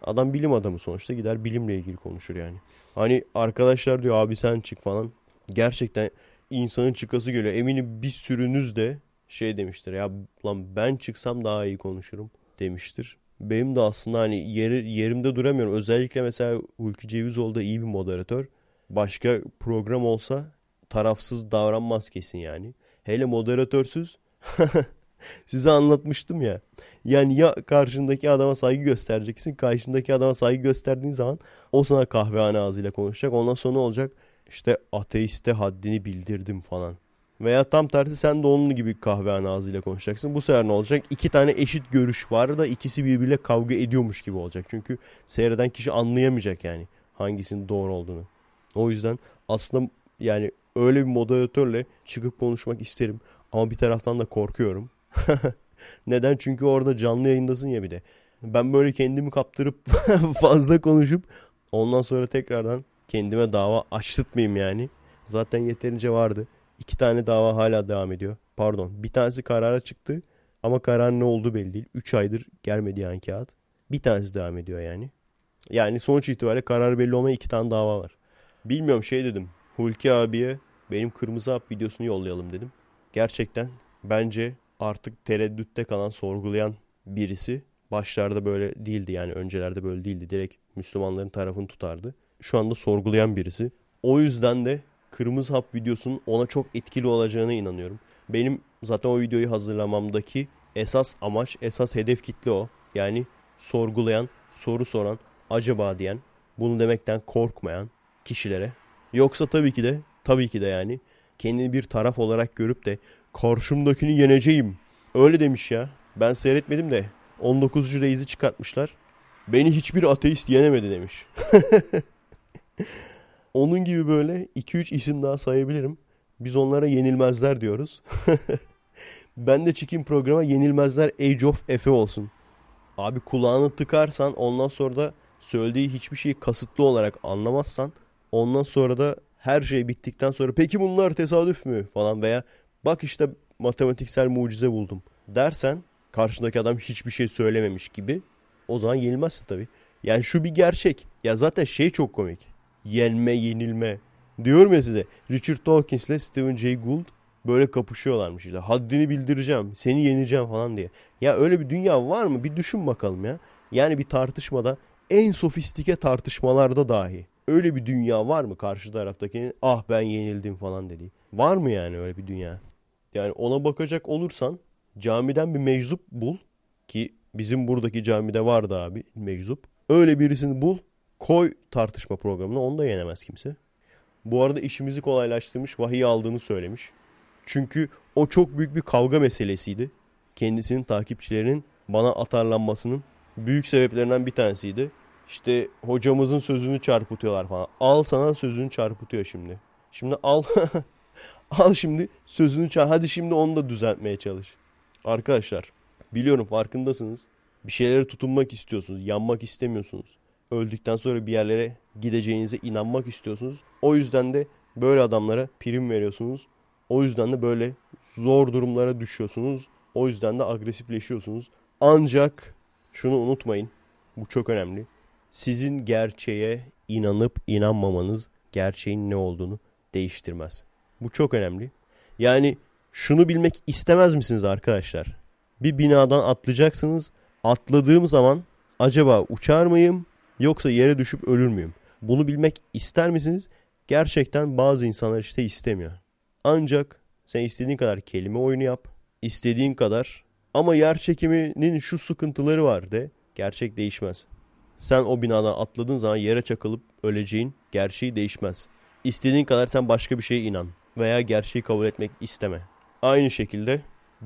Adam bilim adamı sonuçta gider bilimle ilgili konuşur yani. Hani arkadaşlar diyor abi sen çık falan. Gerçekten insanın çıkası geliyor. Eminim bir sürünüz de şey demiştir ya lan ben çıksam daha iyi konuşurum demiştir benim de aslında hani yeri, yerimde duramıyorum. Özellikle mesela Hulki Cevizoğlu da iyi bir moderatör. Başka program olsa tarafsız davranmaz kesin yani. Hele moderatörsüz [laughs] size anlatmıştım ya. Yani ya karşındaki adama saygı göstereceksin. Karşındaki adama saygı gösterdiğin zaman o sana kahvehane ağzıyla konuşacak. Ondan sonra olacak? İşte ateiste haddini bildirdim falan. Veya tam tersi sen de onun gibi kahvehane ağzıyla konuşacaksın. Bu sefer ne olacak? İki tane eşit görüş var da ikisi birbiriyle kavga ediyormuş gibi olacak. Çünkü seyreden kişi anlayamayacak yani. hangisinin doğru olduğunu. O yüzden aslında yani öyle bir moderatörle çıkıp konuşmak isterim. Ama bir taraftan da korkuyorum. [laughs] Neden? Çünkü orada canlı yayındasın ya bir de. Ben böyle kendimi kaptırıp [laughs] fazla konuşup ondan sonra tekrardan kendime dava açtırtmayayım yani. Zaten yeterince vardı. İki tane dava hala devam ediyor. Pardon bir tanesi karara çıktı ama karar ne oldu belli değil. Üç aydır gelmedi yani kağıt. Bir tanesi devam ediyor yani. Yani sonuç itibariyle karar belli olmayan iki tane dava var. Bilmiyorum şey dedim. Hulki abiye benim kırmızı hap videosunu yollayalım dedim. Gerçekten bence artık tereddütte kalan sorgulayan birisi. Başlarda böyle değildi yani öncelerde böyle değildi. Direkt Müslümanların tarafını tutardı. Şu anda sorgulayan birisi. O yüzden de kırmızı hap videosunun ona çok etkili olacağına inanıyorum. Benim zaten o videoyu hazırlamamdaki esas amaç, esas hedef kitle o. Yani sorgulayan, soru soran, acaba diyen, bunu demekten korkmayan kişilere. Yoksa tabii ki de, tabii ki de yani kendini bir taraf olarak görüp de karşımdakini yeneceğim. Öyle demiş ya. Ben seyretmedim de 19. reizi çıkartmışlar. Beni hiçbir ateist yenemedi demiş. [laughs] Onun gibi böyle 2-3 isim daha sayabilirim. Biz onlara yenilmezler diyoruz. [laughs] ben de çıkayım programa yenilmezler Age of Efe olsun. Abi kulağını tıkarsan ondan sonra da söylediği hiçbir şeyi kasıtlı olarak anlamazsan ondan sonra da her şey bittikten sonra peki bunlar tesadüf mü falan veya bak işte matematiksel mucize buldum dersen karşındaki adam hiçbir şey söylememiş gibi o zaman yenilmezsin tabii. Yani şu bir gerçek. Ya zaten şey çok komik. Yenme, yenilme. Diyorum ya size. Richard Dawkins ile Stephen Jay Gould böyle kapışıyorlarmış işte. Haddini bildireceğim, seni yeneceğim falan diye. Ya öyle bir dünya var mı? Bir düşün bakalım ya. Yani bir tartışmada en sofistike tartışmalarda dahi öyle bir dünya var mı karşı taraftakinin ah ben yenildim falan dediği. Var mı yani öyle bir dünya? Yani ona bakacak olursan camiden bir meczup bul ki bizim buradaki camide vardı abi meczup. Öyle birisini bul koy tartışma programına onu da yenemez kimse. Bu arada işimizi kolaylaştırmış vahiy aldığını söylemiş. Çünkü o çok büyük bir kavga meselesiydi. Kendisinin takipçilerinin bana atarlanmasının büyük sebeplerinden bir tanesiydi. İşte hocamızın sözünü çarpıtıyorlar falan. Al sana sözünü çarpıtıyor şimdi. Şimdi al [laughs] al şimdi sözünü çarp. Hadi şimdi onu da düzeltmeye çalış. Arkadaşlar biliyorum farkındasınız. Bir şeylere tutunmak istiyorsunuz. Yanmak istemiyorsunuz. Öldükten sonra bir yerlere gideceğinize inanmak istiyorsunuz. O yüzden de böyle adamlara prim veriyorsunuz. O yüzden de böyle zor durumlara düşüyorsunuz. O yüzden de agresifleşiyorsunuz. Ancak şunu unutmayın. Bu çok önemli. Sizin gerçeğe inanıp inanmamanız gerçeğin ne olduğunu değiştirmez. Bu çok önemli. Yani şunu bilmek istemez misiniz arkadaşlar? Bir binadan atlayacaksınız. Atladığım zaman acaba uçar mıyım yoksa yere düşüp ölür müyüm? Bunu bilmek ister misiniz? Gerçekten bazı insanlar işte istemiyor. Ancak sen istediğin kadar kelime oyunu yap. istediğin kadar ama yer çekiminin şu sıkıntıları var de gerçek değişmez. Sen o binadan atladığın zaman yere çakılıp öleceğin gerçeği değişmez. İstediğin kadar sen başka bir şeye inan veya gerçeği kabul etmek isteme. Aynı şekilde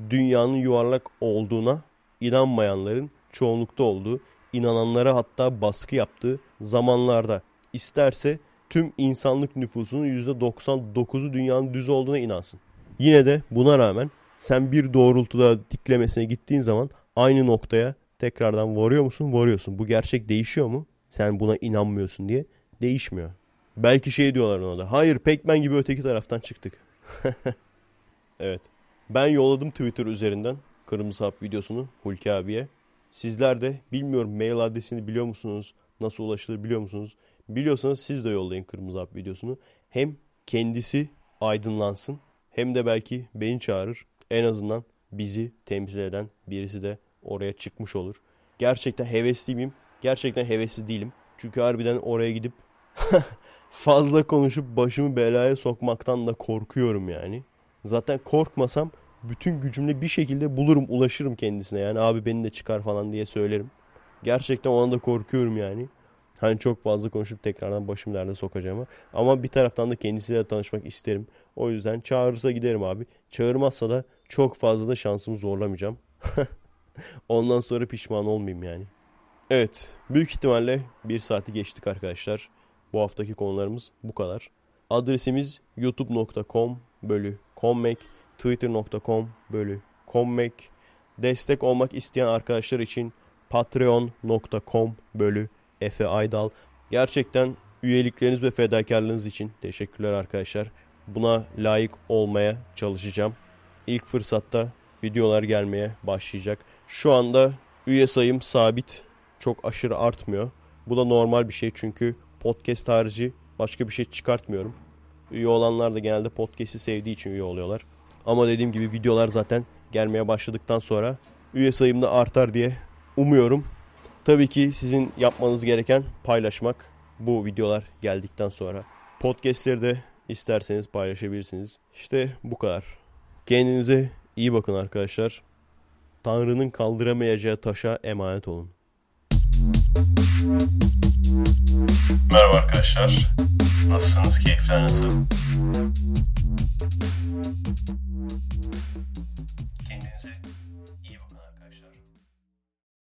dünyanın yuvarlak olduğuna inanmayanların çoğunlukta olduğu, inananlara hatta baskı yaptığı zamanlarda isterse tüm insanlık nüfusunun %99'u dünyanın düz olduğuna inansın. Yine de buna rağmen sen bir doğrultuda diklemesine gittiğin zaman aynı noktaya tekrardan varıyor musun? Varıyorsun. Bu gerçek değişiyor mu? Sen buna inanmıyorsun diye değişmiyor. Belki şey diyorlar ona da. Hayır Pac-Man gibi öteki taraftan çıktık. [laughs] evet. Ben yolladım Twitter üzerinden Kırmızı Hap videosunu Hulki abiye. Sizler de bilmiyorum mail adresini biliyor musunuz? Nasıl ulaşılır biliyor musunuz? Biliyorsanız siz de yollayın Kırmızı Hap videosunu. Hem kendisi aydınlansın hem de belki beni çağırır. En azından bizi temsil eden birisi de oraya çıkmış olur. Gerçekten hevesli miyim? Gerçekten hevesli değilim. Çünkü harbiden oraya gidip [laughs] fazla konuşup başımı belaya sokmaktan da korkuyorum yani. Zaten korkmasam bütün gücümle bir şekilde bulurum, ulaşırım kendisine. Yani abi beni de çıkar falan diye söylerim. Gerçekten ona da korkuyorum yani. Hani çok fazla konuşup tekrardan başım derde sokacağımı. Ama bir taraftan da kendisiyle tanışmak isterim. O yüzden çağırırsa giderim abi. Çağırmazsa da çok fazla da şansımı zorlamayacağım. [laughs] Ondan sonra pişman olmayayım yani. Evet. Büyük ihtimalle bir saati geçtik arkadaşlar. Bu haftaki konularımız bu kadar. Adresimiz youtube.com bölü kommek, twitter.com bölü kommek. Destek olmak isteyen arkadaşlar için patreon.com bölü Efe Aydal. Gerçekten üyelikleriniz ve fedakarlığınız için teşekkürler arkadaşlar. Buna layık olmaya çalışacağım. İlk fırsatta videolar gelmeye başlayacak. Şu anda üye sayım sabit. Çok aşırı artmıyor. Bu da normal bir şey çünkü podcast harici başka bir şey çıkartmıyorum. Üye olanlar da genelde podcast'i sevdiği için üye oluyorlar. Ama dediğim gibi videolar zaten gelmeye başladıktan sonra üye sayım da artar diye umuyorum. Tabii ki sizin yapmanız gereken paylaşmak bu videolar geldikten sonra. Podcast'leri de isterseniz paylaşabilirsiniz. İşte bu kadar. Kendinize iyi bakın arkadaşlar. Tanrı'nın kaldıramayacağı taşa emanet olun. Merhaba arkadaşlar. Nasılsınız? Keyifler nasıl? King Music.